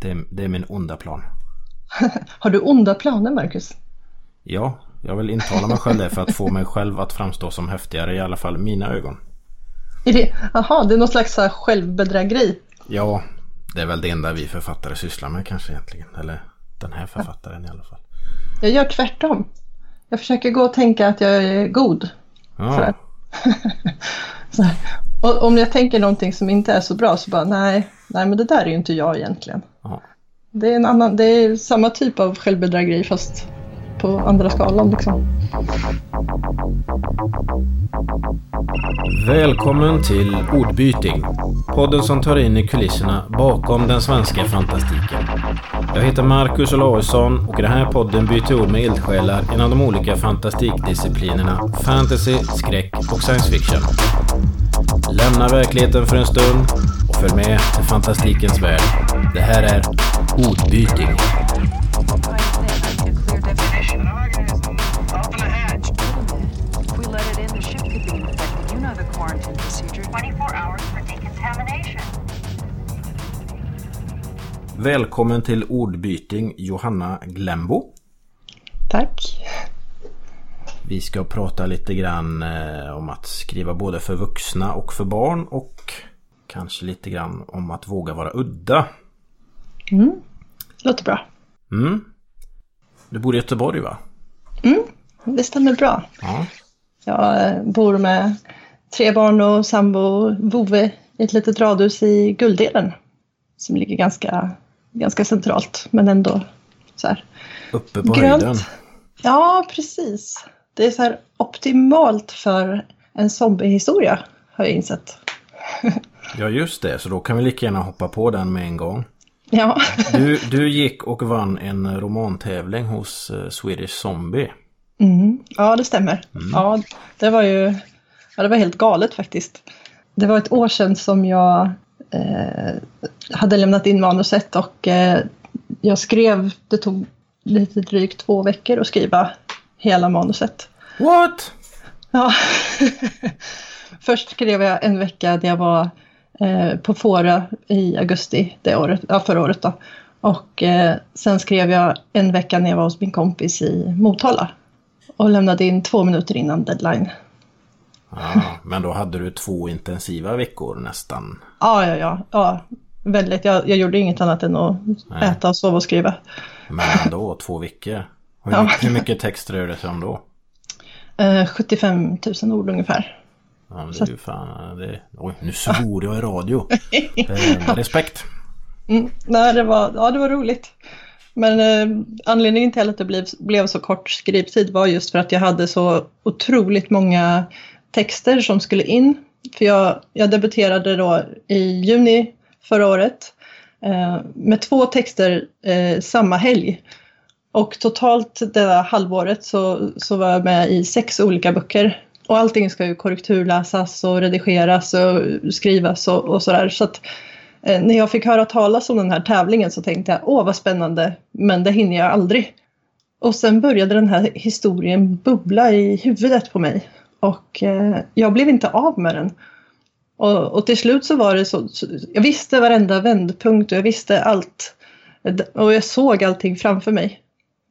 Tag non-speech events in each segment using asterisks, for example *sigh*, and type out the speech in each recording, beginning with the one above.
Det, det är min onda plan. *laughs* Har du onda planer Marcus? Ja, jag vill intala mig själv det för att få mig själv att framstå som häftigare i alla fall mina ögon. Är det, aha, det är någon slags här självbedrägeri? Ja, det är väl det enda vi författare sysslar med kanske egentligen. Eller den här författaren i alla fall. Jag gör tvärtom. Jag försöker gå och tänka att jag är god. Ja, *laughs* om jag tänker någonting som inte är så bra så bara nej, nej men det där är ju inte jag egentligen. ja. Det är, en annan, det är samma typ av självbedrägeri fast på andra skalan liksom. Välkommen till Ordbyting. Podden som tar in i kulisserna bakom den svenska fantastiken. Jag heter Marcus Olausson och i den här podden byter ord med eldsjälar inom de olika fantastikdisciplinerna fantasy, skräck och science fiction. Lämna verkligheten för en stund följ med till fantastikens värld. Det här är Ordbyting. I think a clear definition. An organism. Open the hatch. If we let it in, the ship could be infected. You know the quarantine procedure. 24 hours for decontamination. Välkommen till Ordbyting Johanna Glembo. Tack. Vi ska prata lite grann eh, om att skriva både för vuxna och för barn och kanske lite grann om att våga vara udda. Låter bra. Mm. Du bor i Göteborg va? Det stämmer bra. Ja. Jag eh, bor med tre barn och sambo vovve i ett litet radhus i Guldeden. Som ligger ganska, ganska centralt men ändå så här. Uppe på Grönt. höjden. Ja, precis. Det är så här optimalt för en zombiehistoria har jag insett. *laughs* Ja just det, så då kan vi lika gärna hoppa på den med en gång. Ja, Du, du gick och vann en romantävling hos eh, Swedish Zombie. mm. ja det stämmer. Ja, det var ju ja, det var helt galet faktiskt. Det var ett år sedan som jag eh, hade lämnat in manuset och eh, jag skrev, det tog lite drygt två veckor att skriva hela manuset. What? Ja. *laughs* Först skrev jag en vecka där jag var på Fårö i augusti det året, ja, förra året. Då. Och eh, sen skrev jag en vecka när jag var hos min kompis i Motala. Och lämnade in två minuter innan deadline. Ja, men då hade du två intensiva veckor nästan. Ja, ja, ja. ja väldigt. Jag, jag gjorde inget annat än att Nej. äta, sova och skriva. Men ändå, två veckor. Hur, Ja. mycket, hur mycket text rör det sig om då? Eh, 75 000 ord ungefär. Det är ju fan... Det, oj, nu svor jag i radio. *laughs* Eh, respekt. Mm, nej, det var, ja, det var roligt. Men eh, anledningen till att det blev, blev så kort skrivtid var just för att jag hade så otroligt många texter som skulle in. För jag, jag debuterade då i juni förra året eh, med två texter eh, samma helg. Och totalt det där halvåret så, så var jag med i sex olika böcker. Och allting ska ju korrekturläsas och redigeras och skrivas och, och sådär. Så att Eh, när jag fick höra talas om den här tävlingen så tänkte jag åh vad spännande, men det hinner jag aldrig. Och sen började den här historien bubbla i huvudet på mig och eh, jag blev inte av med den. Och, och till slut så var det så, så, jag visste varenda vändpunkt och jag visste allt. Och jag såg allting framför mig.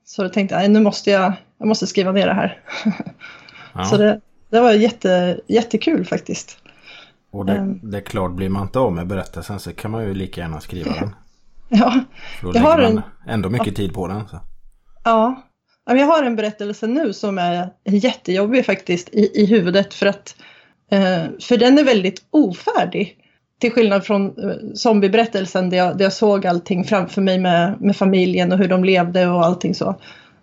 Så jag tänkte jag, nu måste jag, jag måste skriva ner det här. *laughs* Ja. Så det, det var jätte, jättekul faktiskt. Och det, Ehm. det är klart, blir man inte av med berättelsen så kan man ju lika gärna skriva den. *laughs* Ja, För då Jag har man en- ändå mycket tid på den. Så. Ja, Ja, jag har en berättelse nu som är jättejobbig faktiskt i, i huvudet för att eh, för den är väldigt ofärdig. Till skillnad från eh, zombieberättelsen där jag, där jag såg allting framför mig med, med familjen och hur de levde och allting så.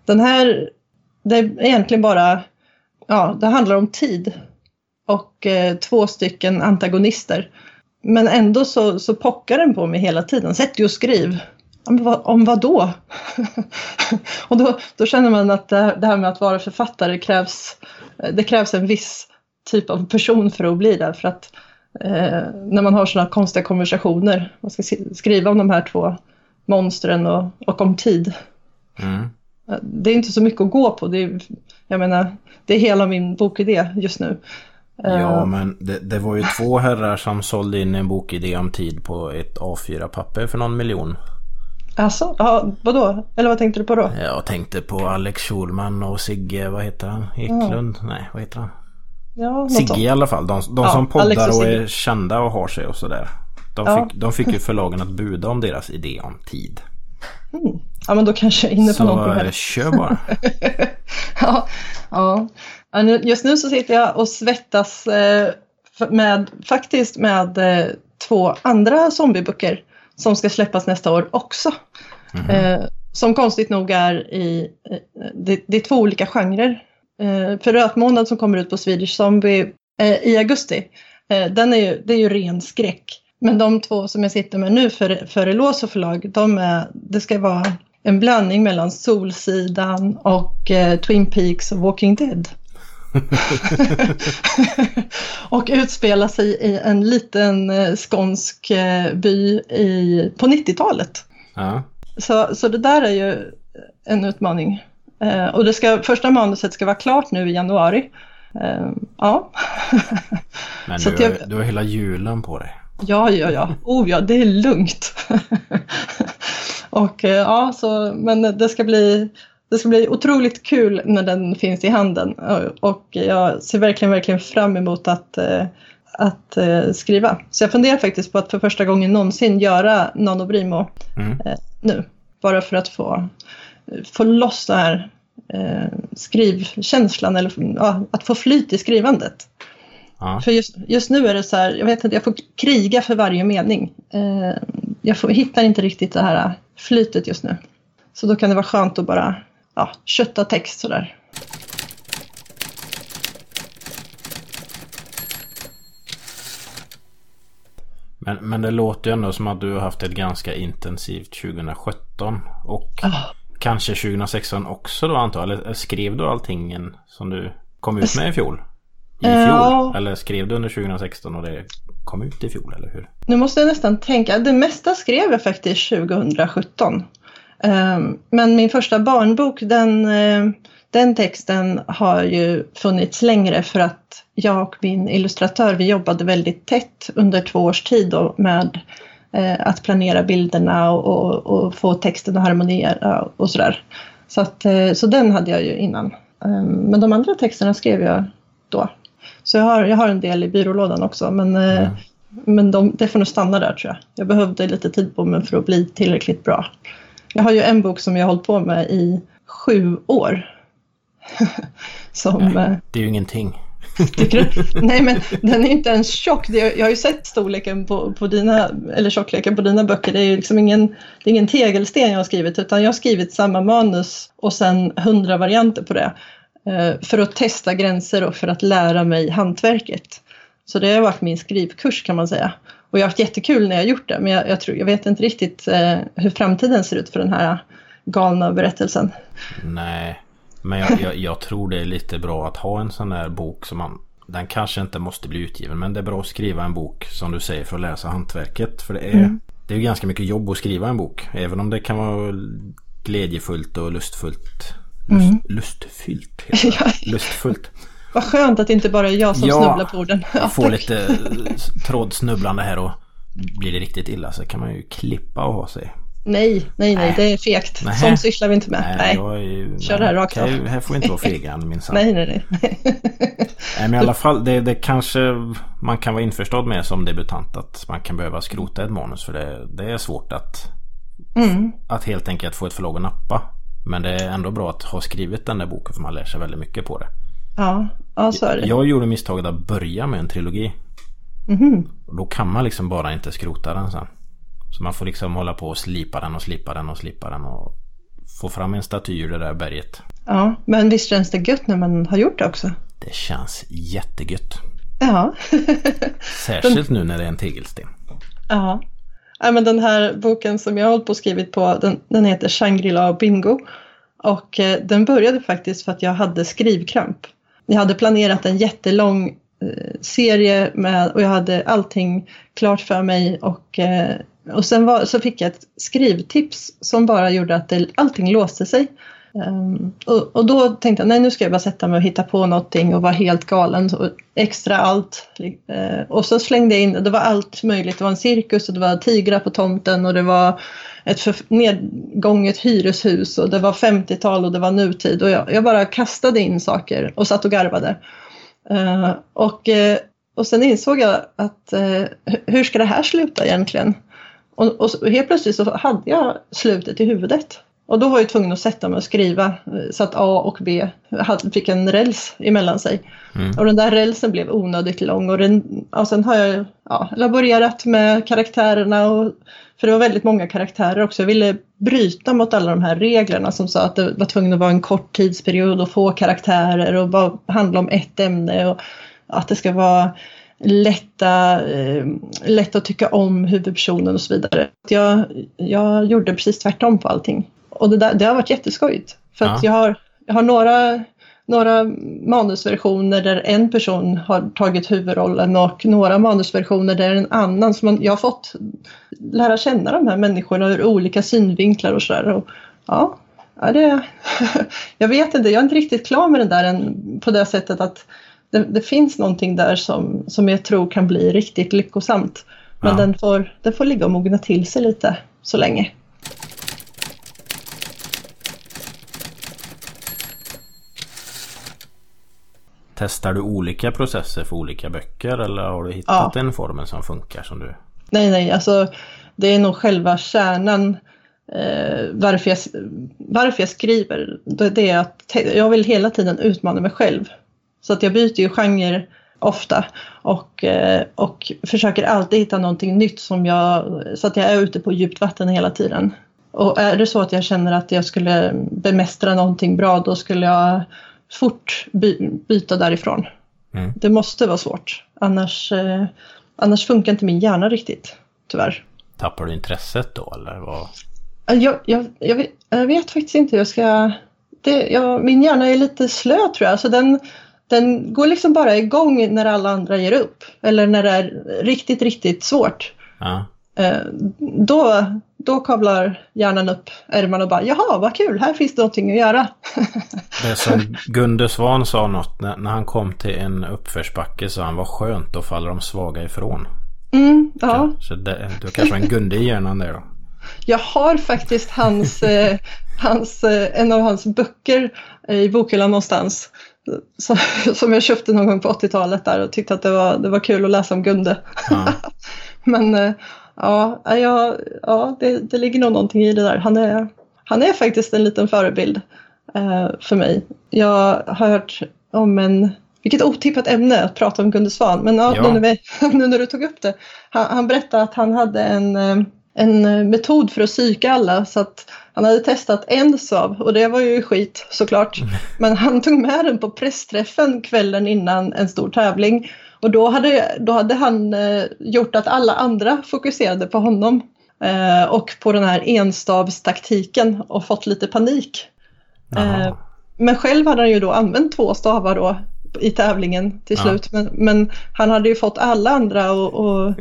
Den här, det är egentligen bara, ja, det handlar om tid och eh, två stycken antagonister. Men ändå så, så pockar den på mig hela tiden. Sätt dig och skriv. Om vad, om vad då? *laughs* och då, då känner man att det, här- det här med att vara författare krävs, eh, det krävs en viss typ av person för att bli det. För att eh, när man har sådana konstiga konversationer, man ska skriva om de här två monstren och, och om tid. Mm. Det är inte så mycket att gå på. Det är, jag menar, det är hela min bokidé just nu. Ja, Eh, men det, det var ju två herrar som sålde in en bokidé om tid på ett A4-papper för någon miljon. Alltså, ja, vadå? Eller vad tänkte du på då? Jag tänkte på Alex Schulman och Sigge, vad heter han? Eklund? Nej, vad heter han? Ja, Sigge i alla fall. De, de Ja, som poddar och och, är kända och har sig och sådär. De, Ja. fick, de fick ju förlagen att buda om deras idé om tid. Ja, men då kanske jag är inne på Så någonting här. kör bara. *laughs* ja, ja. Just nu så sitter jag och svettas eh, med, faktiskt med eh, två andra zombieböcker som ska släppas nästa år också. Eh, som konstigt nog är i, det, det är två olika genrer. För Rötmånad som kommer ut på Swedish Zombie i augusti, den är ju, det är ju ren skräck. Men de två som jag sitter med nu för, för Eloso förlag, de är, det ska vara en blandning mellan Solsidan och eh, Twin Peaks och Walking Dead. *laughs* och utspelar sig i en liten eh, skånsk eh, by i, på 90-talet. Ja. Så, så det där är ju en utmaning. Eh, och det ska, första manuset ska vara klart nu i januari. Eh, ja. Men *laughs* du, jag- du har hela julen på dig. ja, ja, ja. Oh ja, det är lugnt. *laughs* och eh, ja, så, men det ska bli det ska bli otroligt kul när den finns i handen och- och jag ser verkligen, verkligen fram emot att, eh, att eh, skriva. Så jag funderar faktiskt på att för första gången någonsin göra Nanobrimo Mm. eh, nu. Bara för att få, få loss den här eh, skrivkänslan eller ja, att få flyt i skrivandet. Ja. För just, just nu är det så här, jag vet inte, jag får kriga för varje mening. Eh, jag får, hittar inte riktigt det här flytet just nu. Så då kan det vara skönt att bara ja, kötta text sådär. Men, men det låter ju ändå som att du har haft ett ganska intensivt 2017. Och Ah. kanske 2016 också då antar jag. Eller skrev du allting in som du kom ut med i fjol? I fjol? Ja. Eller skrev du under 2016 och det kom ut i fjol eller hur? Nu måste jag nästan tänka, det mesta skrev jag faktiskt 2017. Ehm, men min första barnbok, den, eh, den texten har ju funnits längre för att jag och min illustratör, vi jobbade väldigt tätt under två års tid då med eh, att planera bilderna och, och, och få texten att harmoniera och sådär. Så, att, eh, så den hade jag ju innan. Ehm, men de andra texterna skrev jag då. Så jag har, jag har en del i byrålådan också, men eh, men de, det får nog stanna där tror jag. Jag behövde lite tid på mig för att bli tillräckligt bra. Jag har ju en bok som jag har hållit på med i sju år. *laughs* som, eh, Det är ju ingenting. *laughs* *laughs* Nej men den är ju inte ens tjock. Jag har ju sett storleken på, på dina, eller tjockleken på dina böcker. Det är ju liksom ingen, det är ingen tegelsten jag har skrivit utan jag har skrivit samma manus och sen hundra varianter på det. Eh, För att testa gränser och för att lära mig hantverket. Så det har varit min skrivkurs kan man säga. Och jag har haft jättekul när jag har gjort det men jag, jag, tror, jag vet inte riktigt eh, hur framtiden ser ut för den här galna berättelsen. Nej. Men jag, jag, jag tror det är lite bra att ha en sån där bok som man Den kanske inte måste bli utgiven men det är bra att skriva en bok som du säger för att läsa hantverket. För det är, det är ganska mycket jobb att skriva en bok. Även om det kan vara glädjefullt och lustfullt. Lust, Lustfyllt. *laughs* Lustfullt. Vad skönt att det inte bara är jag som Ja, snubblar på orden. Jag får lite eh, trådsnubblande här och blir det riktigt illa så kan man ju klippa och ha sig. Nej, nej, nej, det är fegt. Nej. Sånt sysslar vi inte med. Nej, är ju, Kör det här rakt av. här får inte vara *laughs* fega minsann. nej, nej. nej. Nej men i alla fall det, det kanske man kan vara införstådd med som debutant att man kan behöva skrota ett manus för det, det är svårt att, Mm. att helt enkelt få ett förlag att nappa. Men det är ändå bra att ha skrivit den där boken för man lär sig väldigt mycket på det. Ja, ja, så är det. Jag gjorde misstaget att börja med en trilogi. Mhm. Och då kan man liksom bara inte skrota den sen. Så man får liksom hålla på och slipa den och slipa den och slipa den och få fram en staty ur det där berget. Ja, men visst känns det gött när man har gjort det också? Det känns jättegött. Ja. *laughs* Särskilt nu när det är en tegelsten. ja ja men den här boken som jag har hållit på och skrivit på, den, den heter Shangri-La Bingo. Och eh, den började faktiskt för att jag hade skrivkramp. Jag hade planerat en jättelång eh, serie med, och jag hade allting klart för mig och, eh, och sen var, så fick jag ett skrivtips som bara gjorde att det, allting låste sig. Ehm, och, och då tänkte jag, nej nu ska jag bara sätta mig och hitta på någonting och vara helt galen. Så extra allt. Eh, och så slängde jag in, det var allt möjligt. Det var en cirkus och det var tigrar på tomten och det var ett för, nedgånget hyreshus och det var 50-tal och det var nutid och jag, jag bara kastade in saker och satt och garvade. Eh, och, eh, och sen insåg jag att hur ska det här sluta egentligen? Och, och helt plötsligt så hade jag slutet i huvudet. Och då var jag tvungen att sätta mig och skriva eh, så att A och B fick en räls emellan sig. Mm. Och den där rälsen blev onödigt lång och, den, och sen har jag ja, laborerat med karaktärerna och för det var väldigt många karaktärer också. Jag ville bryta mot alla de här reglerna som sa att det var tvungen att vara en kort tidsperiod och få karaktärer och bara handla om ett ämne och att det ska vara lätta, eh, lätt att tycka om huvudpersonen och så vidare. Jag, jag gjorde precis tvärtom på allting. Och det, där, det har varit jätteskojigt. För att Ja. jag har, jag har några, några manusversioner där en person har tagit huvudrollen och några manusversioner där en annan. Så man, jag har fått lära känna de här människorna ur olika synvinklar och sådär. Ja, ja det, *laughs* jag vet inte, jag är inte riktigt klar med det där än på det sättet att det, det finns någonting där som, som jag tror kan bli riktigt lyckosamt. Men Ja. den, får, den får ligga och mogna till sig lite så länge. Testar du olika processer för olika böcker eller har du hittat en formel som funkar som du... Nej, nej, alltså det är nog själva kärnan eh, varför, jag, varför jag skriver. Det, det är att jag vill hela tiden utmana mig själv. Så att jag byter ju genre ofta och, eh, och försöker alltid hitta någonting nytt som jag, så att jag är ute på djupt vatten hela tiden. Och är det så att jag känner att jag skulle bemästra någonting bra då skulle jag fort by, byta därifrån. Mm. Det måste vara svårt, annars, eh, annars funkar inte min hjärna riktigt, tyvärr. Tappar du intresset då eller vad? Jag, jag, jag, vet, jag vet faktiskt inte hur jag ska... Det, jag, min hjärna är lite slö tror jag, så den, den går liksom bara igång när alla andra ger upp. Eller när det är riktigt, riktigt svårt. Ja. Eh, då, då kavlar hjärnan upp ärmarna och bara jaha vad kul, här finns det någonting att göra. *laughs* Det är som Gunde Svan sa något när, när han kom till en uppförsbacke så han var skönt då faller de svaga ifrån. Mm, ja. Så det, du kanske har en Gunde i hjärnan där då. Jag har faktiskt hans, *laughs* eh, hans, eh, en av hans böcker eh, i bokhyllan någonstans. Som, som jag köpte någon gång på 80-talet där och tyckte att det var, det var kul att läsa om Gunde. Ja. *laughs* Men ja, ja, ja det, det ligger nog någonting i det där. Han är, han är faktiskt en liten förebild eh, för mig. Jag har hört om en, vilket otippat ämne att prata om Gunde Svan, men ja, Ja. Nu, när vi, *laughs* nu när du tog upp det. Han, han berättade att han hade en, eh, en metod för att psyka alla så att han hade testat en sav och det var ju skit såklart. *laughs* Men han tog med den på pressträffen kvällen innan en stor tävling och då hade, då hade han eh, gjort att alla andra fokuserade på honom eh, och på den här enstavstaktiken och fått lite panik. Jaha. Eh, men själv hade han ju då använt två stavar då i tävlingen till Ja. slut. Men, men han hade ju fått alla andra att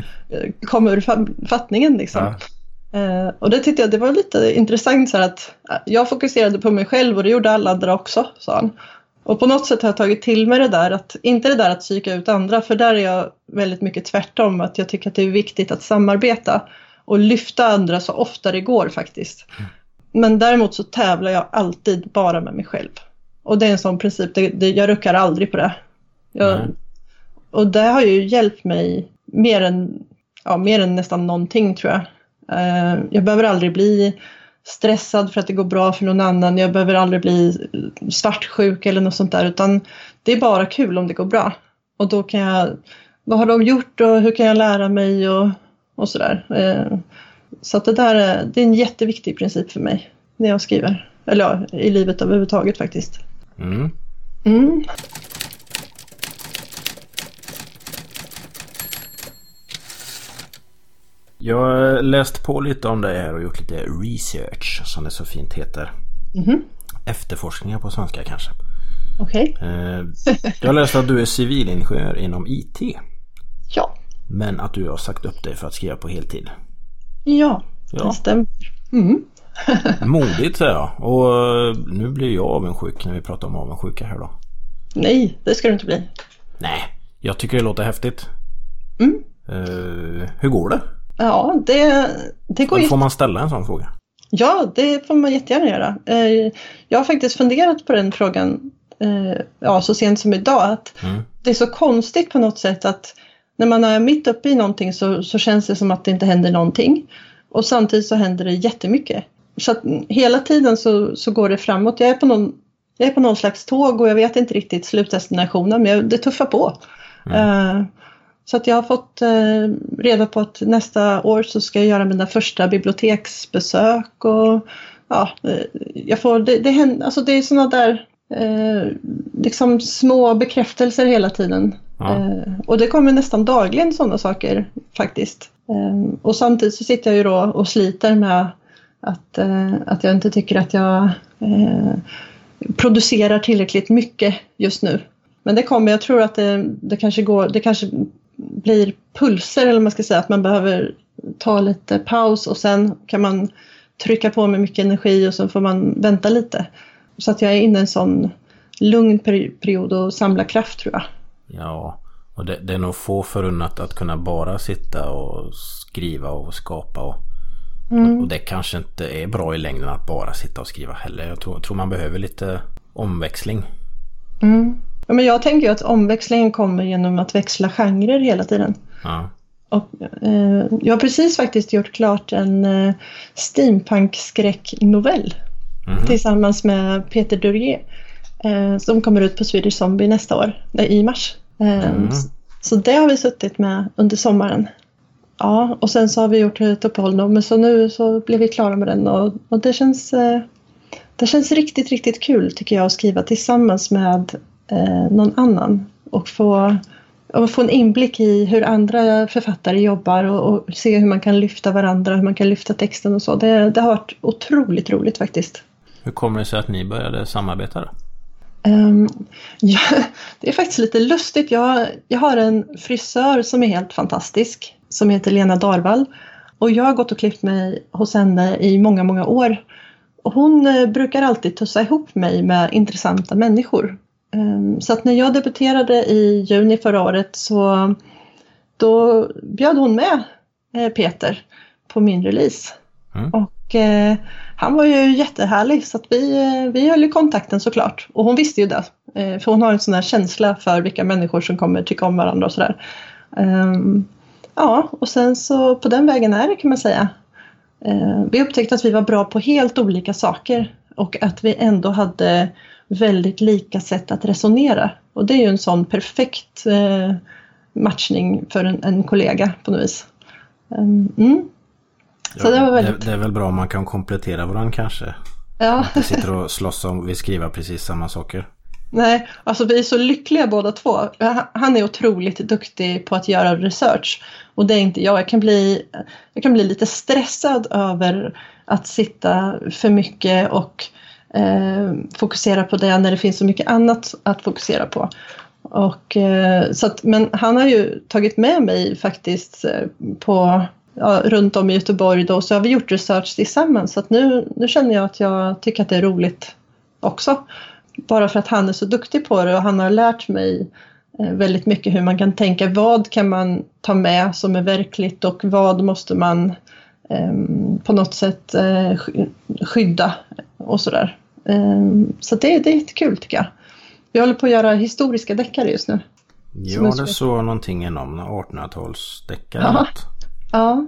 komma ur fa- fattningen liksom. Ja. Eh, och det tyckte jag det var lite intressant så att jag fokuserade på mig själv och det gjorde alla andra också, sa han. Och på något sätt har jag tagit till mig det där, att, inte det där att psyka ut andra, för där är jag väldigt mycket tvärtom, att jag tycker att det är viktigt att samarbeta och lyfta andra så ofta det går faktiskt. Men däremot så tävlar jag alltid bara med mig själv. Och det är en sån princip, det, det, jag ruckar aldrig på det. Jag, och det har ju hjälpt mig mer än, ja, mer än nästan någonting tror jag. Eh, jag behöver aldrig bli stressad för att det går bra för någon annan. Jag behöver aldrig bli svartsjuk eller något sånt där. Utan det är bara kul om det går bra. Och då kan jag, vad har de gjort och hur kan jag lära mig och, och sådär. Eh, så att det där är, det är en jätteviktig princip för mig när jag skriver. Eller ja, i livet överhuvudtaget faktiskt. Mm. Mm. Jag har läst på lite om det här och gjort lite research som det så fint heter. Mhm. Efterforskningar på svenska kanske. Okej. Eh, jag har läst att du är civilingenjör inom IT. Ja. Men att du har sagt upp dig för att skriva på heltid. Ja, Ja. det stämmer. Mm. *laughs* Modigt säger jag. Och eh, nu blir jag avundsjuk när vi pratar om avundsjuka här då. Nej, det ska du inte bli. Nej, jag tycker det låter häftigt. Mm. Eh, hur går det? Ja, det, det går ju... Får man ställa en sån fråga? Ja, det får man jättegärna göra. Eh, Jag har faktiskt funderat på den frågan eh, ja, så sent som idag. Att Mm. Det är så konstigt på något sätt att när man är mitt uppe i någonting så, så känns det som att det inte händer någonting. Och samtidigt så händer det jättemycket. Så att hela tiden så, så går det framåt. Jag är, på någon, jag är på någon slags tåg och jag vet inte riktigt slutdestinationen men jag, det tuffar på. Eh, så att jag har fått eh, reda på att nästa år så ska jag göra mina första biblioteksbesök och ja, eh, jag får, det, det, händer, alltså det är sådana där eh, liksom små bekräftelser hela tiden. Ja. Eh, och det kommer nästan dagligen sådana saker faktiskt. Eh, och samtidigt så sitter jag ju då och sliter med att, eh, att jag inte tycker att jag producerar tillräckligt mycket just nu. Men det kommer, jag tror att det, det kanske går, det kanske blir pulser eller man ska säga, att man behöver ta lite paus och sen kan man trycka på med mycket energi och så får man vänta lite. Så att jag är inne i en sån lugn peri- period och samla kraft tror jag. Ja, och det, det är nog få förunnat att kunna bara sitta och skriva och skapa. Och, och, och det kanske inte är bra i längden att bara sitta och skriva heller. Jag tror, tror man behöver lite omväxling. Ja, men jag tänker att omväxlingen kommer genom att växla genrer hela tiden. Ja, Och, eh, jag har precis faktiskt gjort klart en eh, steampunk-skräcknovell tillsammans med Peter Durier. Eh, som kommer ut på Swedish Zombie nästa år, nej, i mars. Eh, s- Så det har vi suttit med under sommaren. Ja, och sen så har vi gjort ett uppehåll nu, men så nu så blev vi klara med den och, och det känns eh, det känns riktigt, riktigt kul tycker jag att skriva tillsammans med eh, någon annan och få, och få en inblick i hur andra författare jobbar och, och se hur man kan lyfta varandra, hur man kan lyfta texten och så. Det, det har varit otroligt roligt faktiskt. hur kommer det sig att ni började samarbeta då? Ehm, *laughs* ja, det är faktiskt lite lustigt. Jag, jag har en frisör som är helt fantastisk som heter Lena Darvall. Och jag har gått och klippt mig hos henne i många, många år. Och hon eh, brukar alltid tussa ihop mig med intressanta människor. Ehm, så att när jag debuterade i juni förra året så då bjöd hon med eh, Peter på min release. Mm. Och eh, han var ju jättehärlig så att vi, eh, vi höll ju kontakten såklart. Och hon visste ju det. Eh, för hon har en sån här känsla för vilka människor som kommer tycka om varandra och sådär. Ehm, ja, och sen så på den vägen är det kan man säga. Eh, vi upptäckte att vi var bra på helt olika saker och att vi ändå hade väldigt lika sätt att resonera. Och det är ju en sån perfekt eh, matchning för en, en kollega på något vis. Ehm, mm. Så det var väldigt... det, det är väl bra om man kan komplettera varandra kanske. Ja. Inte sitter och slåss om vi skriver precis samma saker. Nej, alltså vi är så lyckliga båda två. Han är otroligt duktig på att göra research och det är inte jag. Jag kan bli, jag kan bli lite stressad över att sitta för mycket och Eh, fokusera på det när det finns så mycket annat att fokusera på. Och, eh, så att, men han har ju tagit med mig faktiskt eh, på ja, runt om i Göteborg då, så har vi gjort research tillsammans. Så att nu, nu känner jag att jag tycker att det är roligt också. Bara för att han är så duktig på det och han har lärt mig eh, väldigt mycket hur man kan tänka. Vad kan man ta med som är verkligt och vad måste man på något sätt eh, sky- skydda och sådär. Eh, så det, det är jättekul tycker jag. Vi håller på att göra historiska deckare just nu. Ja, det såg någonting inom 1800-talsdeckare. Ja. Ja,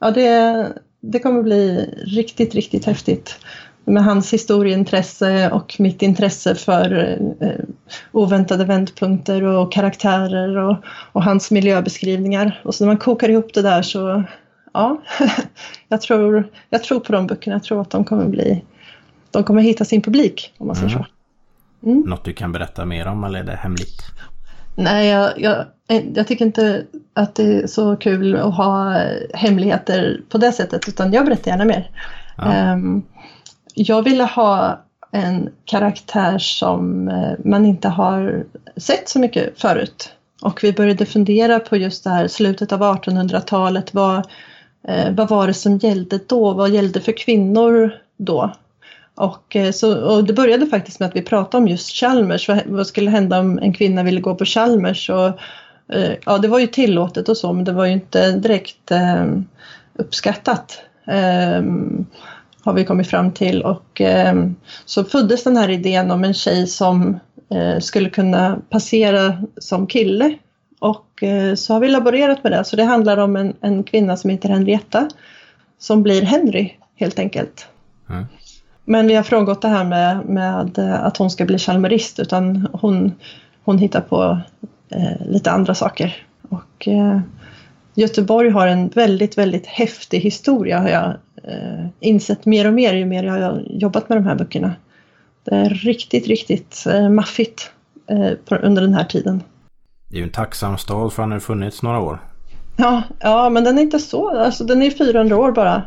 ja det, det kommer bli riktigt, riktigt häftigt. Med hans historieintresse och mitt intresse för eh, oväntade vändpunkter och karaktärer och, och hans miljöbeskrivningar. Och så när man kokar ihop det där så, ja, *laughs* jag tror, jag tror på de böckerna. Jag tror att de kommer bli, de kommer hitta sin publik om man säger så. Något du kan berätta mer om eller är det hemligt? Nej, jag, jag, jag tycker inte att det är så kul att ha hemligheter på det sättet utan jag berättar gärna mer. Ja. Ehm, jag ville ha en karaktär som eh, man inte har sett så mycket förut. Och vi började fundera på just det här slutet av 1800-talet. Vad, eh, vad var det som gällde då? Vad gällde för kvinnor då? Och, eh, så, och det började faktiskt med att vi pratade om just Chalmers. Vad, vad skulle hända om en kvinna ville gå på Chalmers? Och, eh, ja det var ju tillåtet och så men det var ju inte direkt eh, uppskattat. Eh, har vi kommit fram till och eh, så föddes den här idén om en tjej som eh, skulle kunna passera som kille och eh, så har vi laborerat med det. Så det handlar om en, en kvinna som heter Henrietta som blir Henry helt enkelt. Mm. Men vi har frångått det här med, med eh, att hon ska bli chalmerist utan hon, hon hittar på eh, lite andra saker. Och eh, Göteborg har en väldigt, väldigt häftig historia har jag eh, insett mer och mer ju mer jag har jobbat med de här böckerna. Det är riktigt, riktigt eh, maffigt eh, på, under den här tiden. Det är ju en tacksam stad för han har funnits några år. Ja, ja, men den är inte så, alltså den är 400 år bara.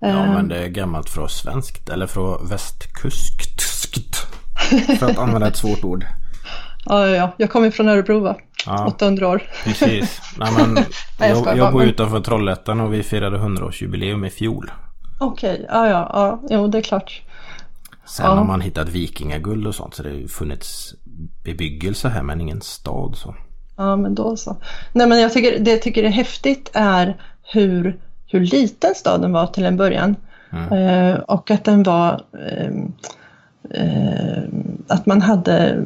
Ja, men det är gammalt från svenskt eller från västkuskt. För att använda ett svårt ord. ja, ja, ja, jag kommer från Örebro va? Ja, 800 år. precis. Nej, men *laughs* Nej, jag jag, jag bor men- utanför Trollhättan och vi firade 100-årsjubileum i fjol. Okej, ja, ja, ja, jo det är klart. Sen Ja. har man hittat vikingaguld och sånt så det har funnits bebyggelse här men ingen stad så. Ja, men då så. Nej, men jag tycker, det jag tycker är häftigt är hur, hur liten staden var till en början. Mm. Eh, och att den var ehm, eh, att man hade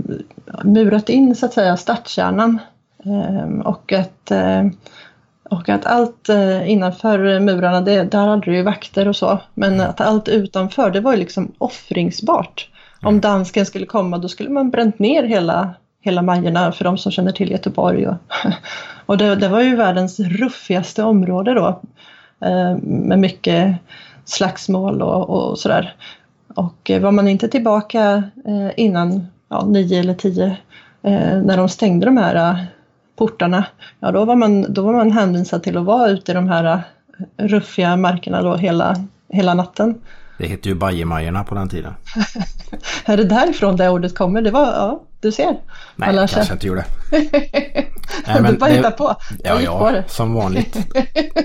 murat in så att säga stadskärnan. Eh, och, att, eh, och att allt eh, innanför murarna, det, där hade du ju vakter och så. Men att allt utanför, det var ju liksom offringsbart. Om dansken skulle komma då skulle man bränt ner hela, hela Majorna för de som känner till Göteborg. Och, *laughs* och det, det var ju världens ruffigaste område då. Eh, med mycket slagsmål och, och sådär. Och eh, var man inte tillbaka eh, innan ja, nio eller tio eh, när de stängde de här portarna, ja då var man, då var man hänvisad till att vara ute i de här ruffiga markerna då hela, hela natten. Det hette ju Bajamajorna på den tiden. *laughs* Är det därifrån det ordet kommer? Det var, ja, du ser. Nej, sig. kanske inte gjorde. *laughs* du bara det- hittar på. Jag Ja, på ja, det. som vanligt.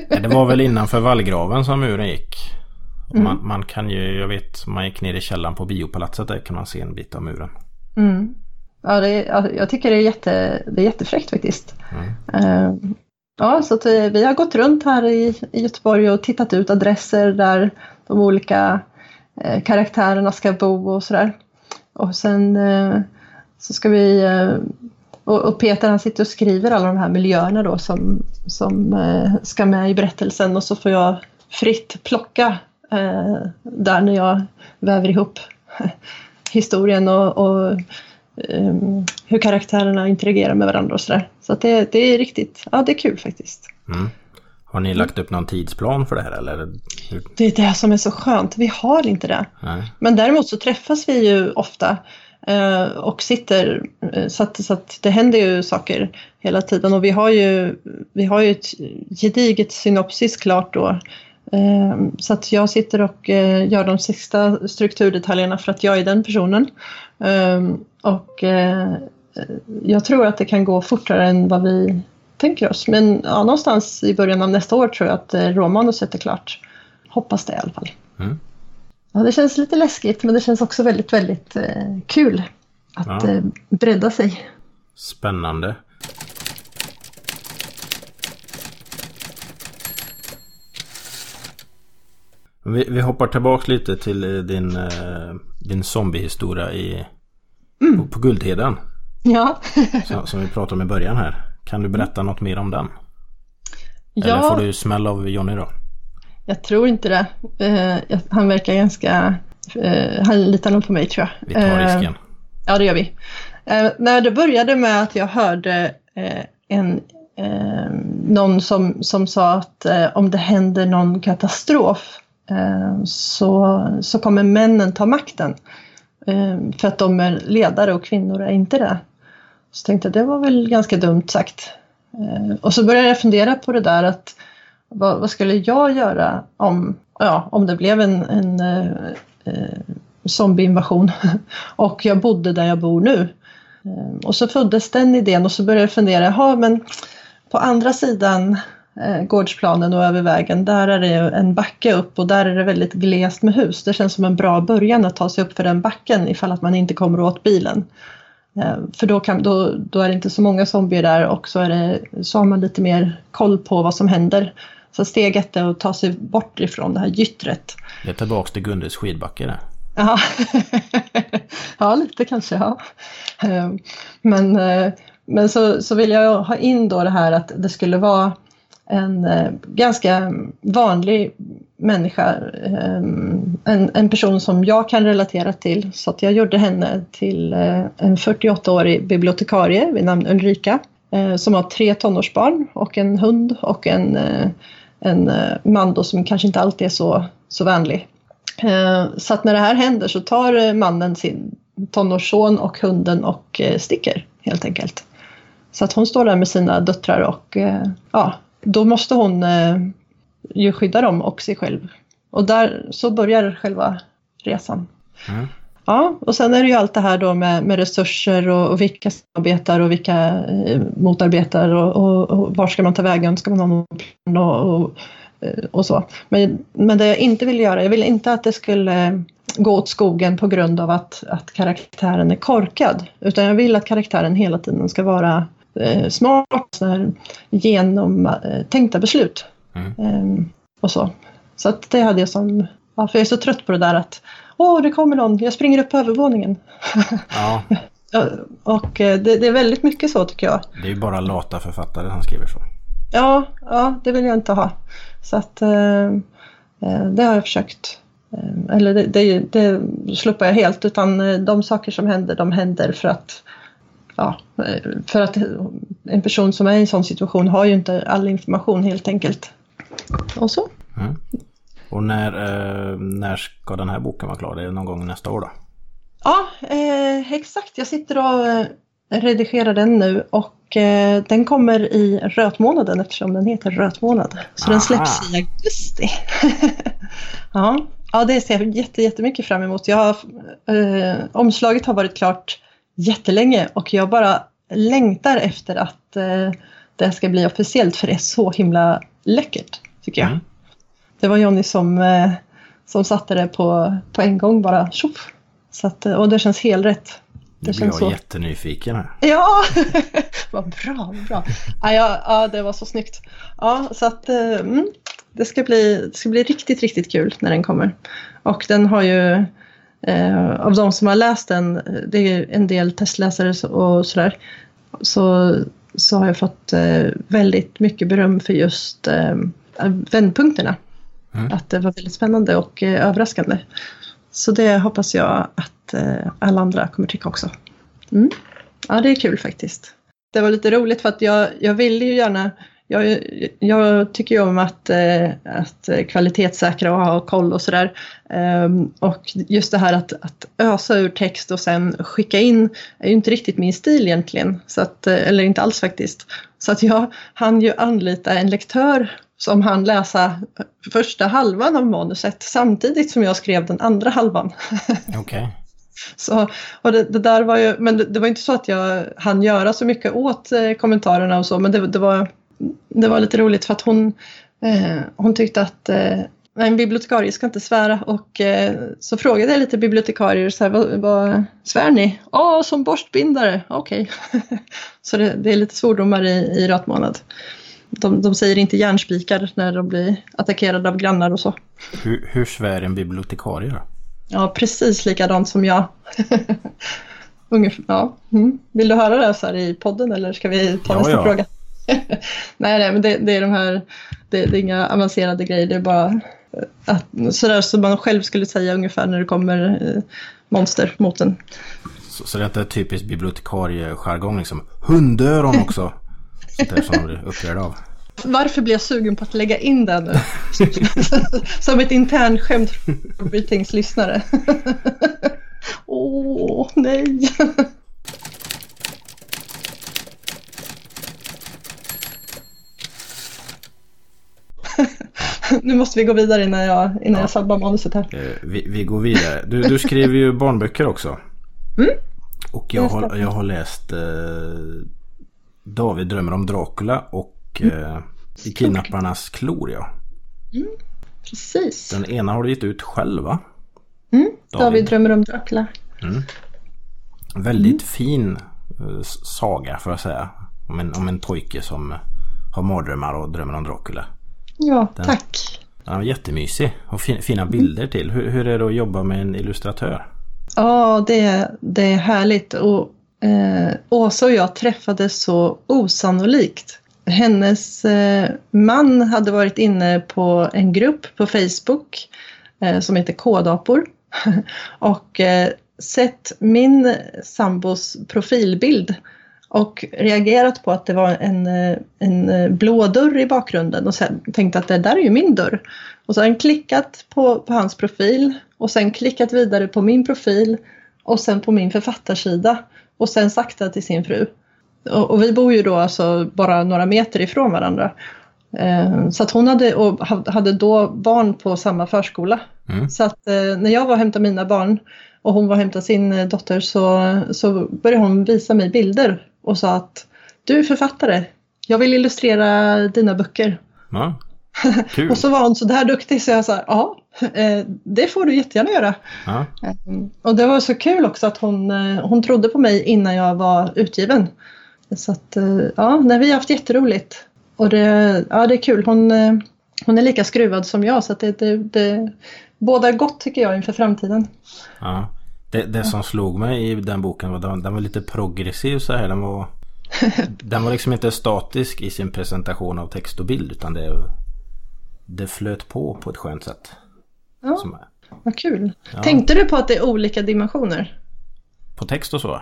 Nej, det var väl innanför vallgraven som muren gick. Mm. Man, man kan ju, jag vet, man gick ner i källaren på biopalatset där kan man se en bit av muren. Mm. Ja, det är, ja, jag tycker det är, jätte, det är jättefräckt faktiskt. Eh, ja, så eh, vi har gått runt här i, i Göteborg och tittat ut adresser där de olika eh, karaktärerna ska bo och sådär. Och sen eh, så ska vi eh, och, och Peter han sitter och skriver alla de här miljöerna då som, som eh, ska med i berättelsen och så får jag fritt plocka eh, där när jag väver ihop *laughs* historien och, och um, hur karaktärerna interagerar med varandra och sådär. Så att det, det är riktigt, ja det är kul faktiskt. Mm. Har ni lagt upp någon tidsplan för det här eller? Det är det som är så skönt, vi har inte det. Nej. Men däremot så träffas vi ju ofta eh, och sitter eh, så att, så att det händer ju saker hela tiden och vi har ju, vi har ju ett gediget synopsis klart då. Eh, så att jag sitter och gör de sista strukturdetaljerna för att jag är den personen. Och jag tror att det kan gå fortare än vad vi tänker oss. Men ja, någonstans i början av nästa år tror jag att eh, råmanuset är klart. Hoppas det i alla fall. Mm. Ja, det känns lite läskigt men det känns också väldigt, väldigt eh, kul att Ja. eh, bredda sig. Spännande. Vi, vi hoppar tillbaks lite till eh, din, eh, din zombiehistoria i, Mm. på, på Guldheden. Ja, *laughs* Som, som vi pratade om i början här. Kan du berätta något mer om den? Eller ja får du smäll av Johnny då? jag tror inte det. Eh, han verkar ganska... Eh, han litar nog på mig tror jag. Vi tar Eh, risken. Ja, det gör vi. När det började med att jag hörde en, någon som, som sa att om det händer någon katastrof så, så kommer männen ta makten. För att de är ledare och kvinnor är inte det. Så tänkte jag det var väl ganska dumt sagt. Eh, och så började jag fundera på det där att vad, vad skulle jag göra om, ja, om det blev en, en eh, eh zombieinvasion *laughs* och jag bodde där jag bor nu. Eh, och så föddes den idén och så började jag fundera, jaha men på andra sidan eh, gårdsplanen och över vägen, där är det en backe upp och där är det väldigt glest med hus. Det känns som en bra början att ta sig upp för den backen ifall att man inte kommer åt bilen. Eh, För då, kan, då, då är det inte så många zombier där och så, är det, så har man lite mer koll på vad som händer. Så steg ett är att ta sig bort ifrån det här gyttret. Det är tillbaks till Gundes skidbacke där. Ja, *laughs* ja lite kanske. Ja. Eh, Men, eh, men så, så vill jag ha in då det här att det skulle vara en eh, ganska vanlig människa, eh, en, en person som jag kan relatera till. Så att jag gjorde henne till eh, en 48-årig bibliotekarie vid namn Ulrika som har tre tonårsbarn och en hund och en, en man då som kanske inte alltid är så, så vänlig. Så att när det här händer så tar mannen sin tonårsson och hunden och sticker helt enkelt. Så att hon står där med sina döttrar och ja, då måste hon eh, ju skydda dem och sig själv. Och där så börjar själva resan. Mm. Ja, och sen är det ju allt det här då med, med resurser och, och vilka samarbetar och vilka eh, motarbetar och, och, och var ska man ta vägen, ska man ha någon plan och, och, eh, och så. Men, men det jag inte vill göra, jag vill inte att det skulle gå åt skogen på grund av att, att karaktären är korkad. Utan jag vill att karaktären hela tiden ska vara eh, smart, så här, genomtänkta beslut. Mm. Eh, och så. Så att det hade jag som, ja, för jag är så trött på det där att Åh, det kommer någon, jag springer upp på övervåningen. *laughs* Ja, Och eh, det, det är väldigt mycket så tycker jag. det är ju bara lata författare som skriver så. Ja, ja det vill jag inte ha. Så att eh, eh, det har jag försökt. Eller det, det, det sluppar jag helt utan de saker som händer, de händer för att Ja, för att en person som är i en sån situation har ju inte all information helt enkelt. Och så. Mm. Och när, eh, när ska den här boken vara klar? Det är någon gång nästa år då? Ja, eh, exakt. Jag sitter och eh, redigerar den nu och eh, den kommer i rötmånaden eftersom den heter rötmånad. Så Aha. den släpps i augusti. *laughs* ja. ja, det ser jag jätte, jättemycket fram emot. Jag har, eh, omslaget har varit klart jättelänge och jag bara längtar efter att eh, det ska bli officiellt för det är så himla läckert tycker jag. Mm. Det var Jonny som, eh, som satte det på, på en gång bara. Tjoff. Så att, eh, och det känns helt rätt. Nu Det blir känns jag så. jättenyfiken här. Ja, *laughs* vad bra, bra. Ja, ja, ja, det var så snyggt. Ja, så att mm, det, ska bli, det ska bli riktigt, riktigt kul när den kommer. Och den har ju, av de som har läst den, eh, det är en del testläsare och sådär, så, så har jag fått eh, väldigt mycket beröm för just eh, vändpunkterna. Mm. Att det var väldigt spännande och eh, överraskande. Så det hoppas jag att eh, alla andra kommer tycka också. Mm. Ja, det är kul faktiskt. Det var lite roligt för att jag, jag ville ju gärna jag, jag tycker ju om att, eh, att kvalitetssäkra och ha koll och sådär. Ehm, och just det här att, att ösa ur text och sen skicka in är ju inte riktigt min stil egentligen. Så att, eh, eller inte alls faktiskt. Så att jag hann ju anlita en lektör som hann läsa första halvan av manuset samtidigt som jag skrev den andra halvan. *laughs* Okej. Så, och det, det där var ju, men det, det var inte så att jag hann göra så mycket åt eh, kommentarerna och så, men det, det, var, det var lite roligt för att hon, eh, hon tyckte att eh, en bibliotekarie ska inte svära och eh, så frågade jag lite bibliotekarier så här, vad, vad svär ni? Ja, som borstbindare, okej. *laughs* så det, det är lite svordomar i, i rötmånad. De, de säger inte järnspikar när de blir attackerade av grannar och så. Hur, hur svär en bibliotekarie då? Ja, precis likadant som jag. *laughs* Ungefär, ja. Mm. Vill du höra det så här i podden eller ska vi ta Ja, nästa ja. fråga? *laughs* nej, nej, men det, det är de här, det, det är inga avancerade grejer, det är bara eh, att, sådär som man själv skulle säga ungefär när det kommer eh, monster mot en. Så, så detta är typiskt bibliotekariejargong liksom. Hundöron också. *laughs* Sånt där som de blir av. Varför blir jag sugen på att lägga in det nu? *laughs* som ett internskämt för Britings lyssnare. Åh, nej. *laughs* nu måste vi gå vidare innan jag, innan jag sabbar manuset här. Eh, vi, vi går vidare. Du, du skriver ju barnböcker också. Mm. Och jag har, jag har läst eh, David drömmer om Dracula och Mm. eh, I kidnapparnas klor ja. Precis. Den ena har du gett ut själv va? Mm. David. David. drömmer om Dracula. Väldigt fin eh, saga får jag säga. Om en, om en pojke som har mardrömmar och drömmer om Dracula. Ja, tack. Den var jättemysig och fin, fina bilder till. Hur, hur är det att jobba med en illustratör? Ja, det, det är härligt. Och, eh, Åsa och jag träffades så osannolikt. Hennes eh, man hade varit inne på en grupp på Facebook eh, som heter K-dapor *laughs* och eh, sett min sambos profilbild och reagerat på att det var en, eh, en eh, blå dörr i bakgrunden och sen tänkte att det där är ju min dörr. Och sen klickat på, på hans profil och sen klickat vidare på min profil och sen på min författarsida och sen sakta till sin fru. Och, och vi bor ju då alltså bara några meter ifrån varandra. Eh, så att hon hade, och ha- hade då barn på samma förskola. Mm. Så att eh, när jag var och hämtade mina barn och hon var och hämtade sin dotter så, så började hon visa mig bilder och sa att du är författare, jag vill illustrera dina böcker. Ja, *laughs* kul. Och så var hon så där duktig så jag sa ja, eh, det får du jättegärna göra. Ja, Mm. Och det var så kul också att hon, eh, hon trodde på mig innan jag var utgiven. Så att, eh, ja, nej, vi har haft jätteroligt. Och det, ja, det är kul. Hon, hon är lika skruvad som jag så att det, det, det bådar gott tycker jag inför framtiden. ja. Det, det som slog mig i den boken var den, den var lite progressiv så här. Den var, *laughs* den var liksom inte statisk i sin presentation av text och bild utan det, det flöt på på ett skönt sätt. Ja. Som Vad kul. Ja. Tänkte du på att det är olika dimensioner? på text och så?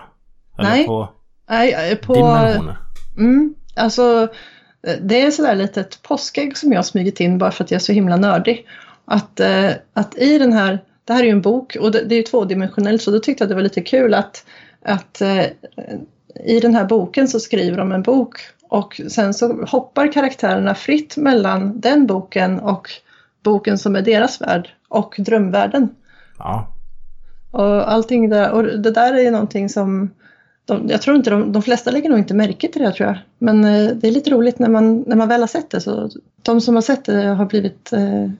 Eller Nej. på Nej, eh, på... dimensioner? Mm, alltså, eh, det är sådär litet påskägg som jag har smugit in bara för att jag är så himla nördig. Att, eh, att i den här, det här är ju en bok och det, det är ju tvådimensionellt så då tyckte jag det var lite kul att, att eh, i den här boken så skriver de en bok och sen så hoppar karaktärerna fritt mellan den boken och boken som är deras värld och drömvärlden. Ja, Och allting där, och det där är ju någonting som de, jag tror inte de, de flesta lägger nog inte märke till det tror jag. Men eh, det är lite roligt när man, när man väl har sett det. Så de som har sett det har blivit eh,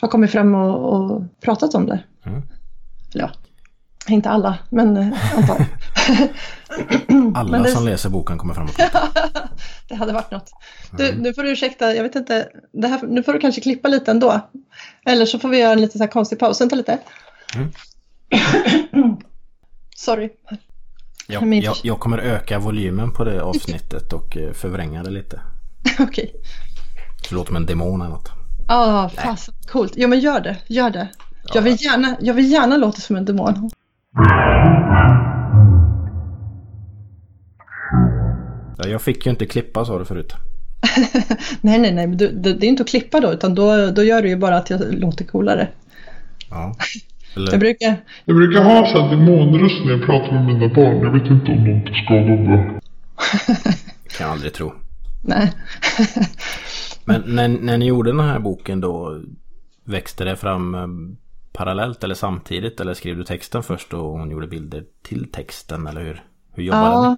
har kommit fram och, och pratat om det. Mm. Eller ja, inte alla, men eh, antar *laughs* alla Men det- som läser boken kommer fram och pratar. *laughs* Det hade varit något. Du, nu får du ursäkta, jag vet inte, det här, nu får du kanske klippa lite ändå. Eller så får vi göra en lite så här konstig paus. Vänta lite. Mm. *clears throat* Sorry. Jag, jag, jag kommer öka volymen på det avsnittet och eh, förvränga det lite. *laughs* Okej. Så det låter som en demon eller något. Ja, ah, fasen coolt. Jo men gör det, gör det. Jag vill gärna, jag vill gärna låta som en demon. Ja, jag fick ju inte klippa sa du förut. *laughs* nej, nej, nej, men du, det, det är inte att klippa då, utan då, då gör du ju bara att jag låter coolare. Ja. *laughs* Jag Eller, brukar, Jag brukar ha så här demonröst när jag pratar med mina barn. Jag vet inte om de tar skada av det. kan jag aldrig tro. *laughs* nej. Men när, när ni gjorde den här boken då växte det fram eh, parallellt eller samtidigt eller skrev du texten först och hon gjorde bilder till texten eller hur, hur jobbade Ja,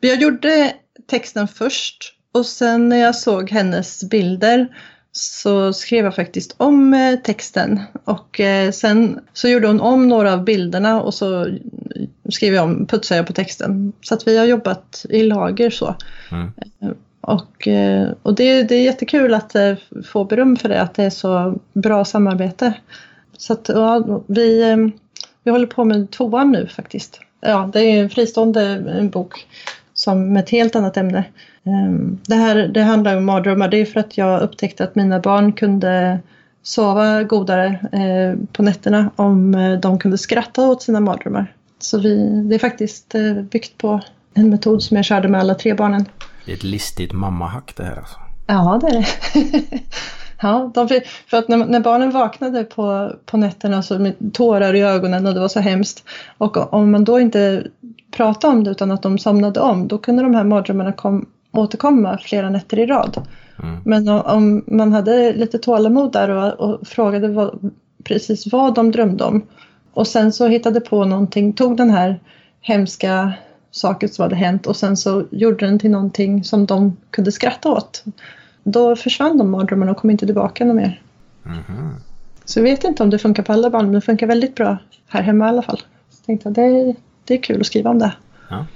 ni? jag gjorde texten först och sen när jag såg hennes bilder så skrev jag faktiskt om eh, texten och eh, sen så gjorde hon om några av bilderna och så skrev jag om, putsade jag på texten. Så att vi har jobbat i lager så. Mm. Och, eh, och det, det är jättekul att eh, få beröm för det, att det är så bra samarbete. Så att, ja, vi, eh, vi håller på med tvåan nu faktiskt. Ja, det är en fristående en bok som med ett helt annat ämne. Ehm, det här det handlar om mardrömmar. Det är för att jag upptäckte att mina barn kunde sova godare på nätterna om de kunde skratta åt sina mardrömmar. Så vi, det är faktiskt byggt på en metod som jag körde med alla tre barnen. Det är ett listigt mammahack det här alltså. Ja, det är det. *laughs* ja, de, för att när, när barnen vaknade på, på nätterna så med tårar i ögonen och det var så hemskt. Och om man då inte pratade om det utan att de somnade om, då kunde de här mardrömmarna kom, återkomma flera nätter i rad. Mm. Men o- om man hade lite tålamod där och, och frågade vad, precis vad de drömde om och sen så hittade på någonting, tog den här hemska saken som hade hänt och sen så gjorde den till någonting som de kunde skratta åt. Då försvann de mardrömmarna och kom inte tillbaka något mer. Mhm. Så jag vet inte om det funkar på alla barn, men det funkar väldigt bra här hemma i alla fall. Så tänkte jag, det, det är kul att skriva om det. Ja.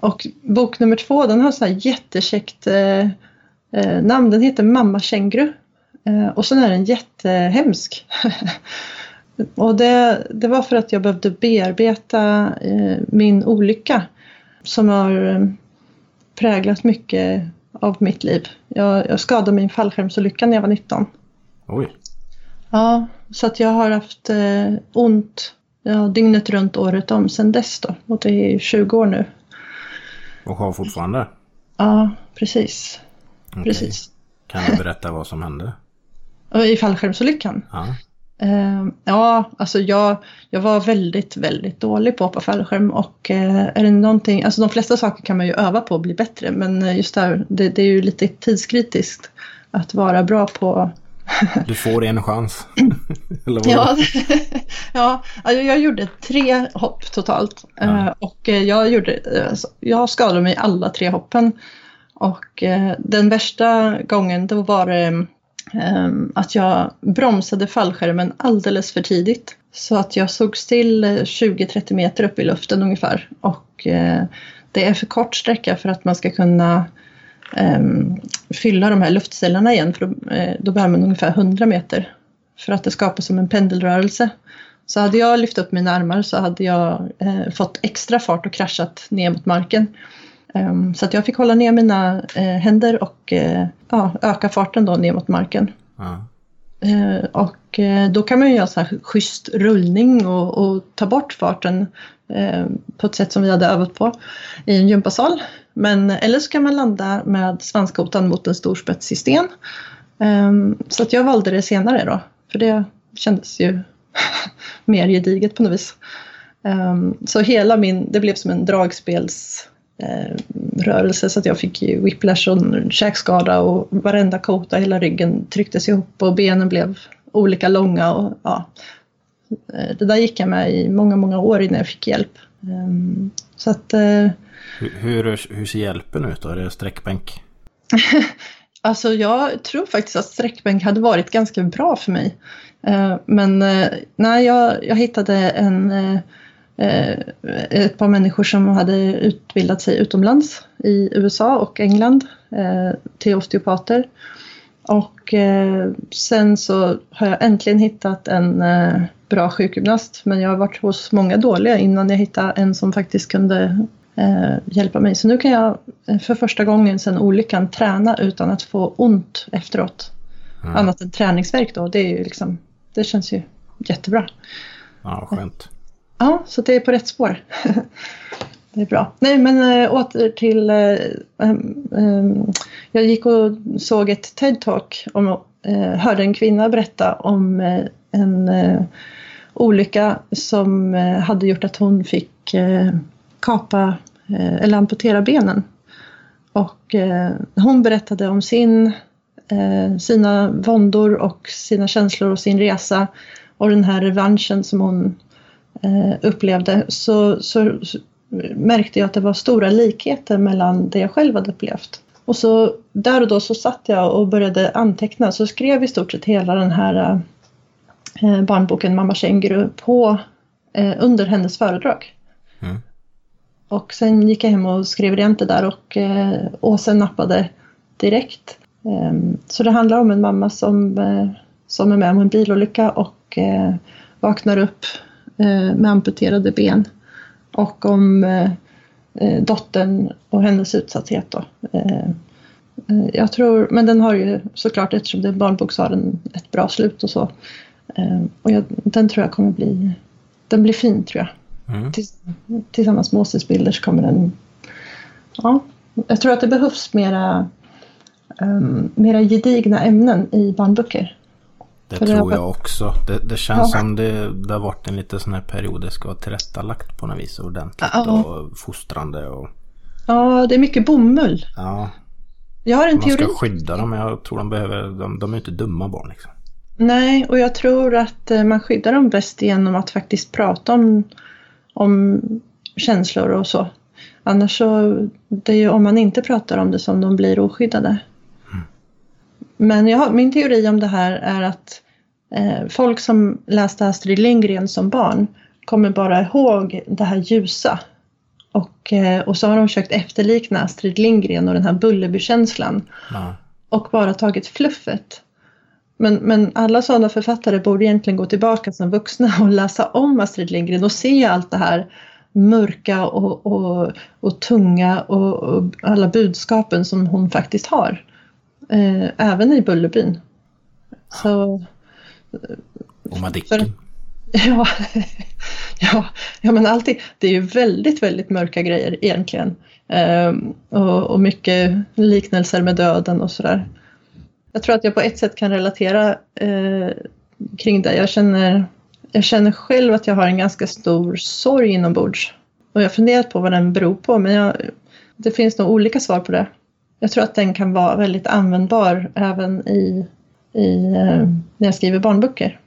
Och bok nummer två den har så här jättekäckt eh, eh, namn. Den heter Mamma känguru. Eh, och sen är den jättehemsk. *laughs* och det, det var för att jag behövde bearbeta eh, min olycka som har eh, präglat mycket av mitt liv. Jag, jag skadade en fallskärmsolycka när jag var 19. Oj. Ja, så att jag har haft eh, ont ja, dygnet runt året om sedan dess då. Och det är 20 år nu. Och har fortfarande? Ja, precis. Okej. precis. Kan du berätta vad som hände? *laughs* I fallskärmsolyckan? Ja. Eh, ja, alltså jag, jag var väldigt, väldigt dålig på att hoppa fallskärm och eh, är det någonting, alltså de flesta saker kan man ju öva på och bli bättre men eh, just där, det, det är ju lite tidskritiskt att vara bra på *laughs* Du får en chans. *clears throat* *laughs* Ja, ja jag gjorde tre hopp totalt. Ja. Eh, Och jag, gjorde, alltså, jag skadade mig alla tre hoppen. Och den värsta gången då var det Ehm, att jag bromsade fallskärmen alldeles för tidigt. Så att jag såg still eh, 20-30 meter upp i luften ungefär. Och eh, det är för kort sträcka för att man ska kunna ehm, fylla de här luftcellerna igen. För då, eh, då behöver man ungefär 100 meter för att det skapas som en pendelrörelse. Så hade jag lyft upp mina armar så hade jag eh, fått extra fart och kraschat ner mot marken. Ehm, så att jag fick hålla ner mina eh, händer och eh, ja, öka farten då ner mot marken. Ja. Eh, och då kan man ju göra så här schysst rullning och, och ta bort farten på ett sätt som vi hade övat på i en gympasal. Men eller så kan man landa med svanskotan mot en stor spetsig sten. Eh, så att jag valde det senare då, för det kändes ju *laughs* mer gediget på något vis. Eh, så hela min, det blev som en dragspels rörelse så att jag fick ju whiplash och käkskada och varenda kota i hela ryggen trycktes ihop och benen blev olika långa och ja. Eh, Det där gick jag med i många, många år innan jag fick hjälp. Ehm, Så att eh, Hur, hur, hur ser hjälpen ut då? Är det sträckbänk? *laughs* Alltså jag tror faktiskt att sträckbänk hade varit ganska bra för mig. Eh, Men eh, nej, jag, jag hittade en, eh, eh, ett par människor som hade utbildat sig utomlands i USA och England eh, till osteopater. Och eh, sen så har jag äntligen hittat en eh, bra sjukgymnast. Men jag har varit hos många dåliga innan jag hittade en som faktiskt kunde eh, hjälpa mig. Så nu kan jag eh, för första gången sedan olyckan träna utan att få ont efteråt. Mm. Annat än träningsverk då. Det, är ju liksom, det känns ju jättebra. Ja, skönt. Ja, så det är på rätt spår. *laughs* det är bra. Nej, men äh, åter till... Äh, äh, jag gick och såg ett TED-talk och eh, äh, hörde en kvinna berätta om äh, en äh, olycka som äh, hade gjort att hon fick äh, kapa äh, eller amputera benen. Och äh, hon berättade om sin, äh, sina våndor och sina känslor och sin resa och den här revanschen som hon upplevde så, så, så märkte jag att det var stora likheter mellan det jag själv hade upplevt. Och så där och då så satt jag och började anteckna så skrev i stort sett hela den här eh, barnboken Mamma Känguru på eh, under hennes föredrag. Mm. Och sen gick jag hem och skrev rent det där och eh, Åse nappade direkt. Eh, så det handlar om en mamma som, eh, som är med om en bilolycka och eh, vaknar upp eh, med amputerade ben. Och om eh, eh, dottern och hennes utsatthet då. Eh, eh, jag tror, men den har ju såklart, eftersom det är en barnbok, så har den ett bra slut och så. Eh, och jag, den tror jag kommer bli, den blir fin tror jag. Mm. Tills, tillsammans med Åses bilder så kommer den, ja, jag tror att det behövs mera, um, mera gedigna ämnen i barnböcker. Det För tror jag också. Det, det känns Ja. som det, det har varit en lite sån här period det ska vara tillrättalagt på något vis ordentligt Ja. och fostrande och Ja, det är mycket bomull. ja. Jag har en Man ska teori. skydda dem jag tror de behöver, de, de är inte dumma barn liksom. Nej, och jag tror att eh, man skyddar dem bäst genom att faktiskt prata om, om känslor och så. Annars så, det är ju om man inte pratar om det som de blir oskyddade. Men jag min teori om det här är att eh, folk som läste Astrid Lindgren som barn kommer bara ihåg det här ljusa. Och, eh, och så har de försökt efterlikna Astrid Lindgren och den här Bullerby-känslan Ja. och bara tagit fluffet. Men, men alla sådana författare borde egentligen gå tillbaka som vuxna *laughs* och läsa om Astrid Lindgren och se allt det här mörka och, och, och tunga och, och alla budskapen som hon faktiskt har. Eh, även i Bullerbyn. Så Och Madicken. Ja, *laughs* ja, ja men allting. Det är ju väldigt, väldigt mörka grejer egentligen. Ehm, och, och mycket liknelser med döden och sådär. Jag tror att jag på ett sätt kan relatera eh, kring det. Jag känner, jag känner själv att jag har en ganska stor sorg inombords. Och jag har funderat på vad den beror på, men jag, det finns nog olika svar på det. Jag tror att den kan vara väldigt användbar även i, i, eh, när jag skriver barnböcker.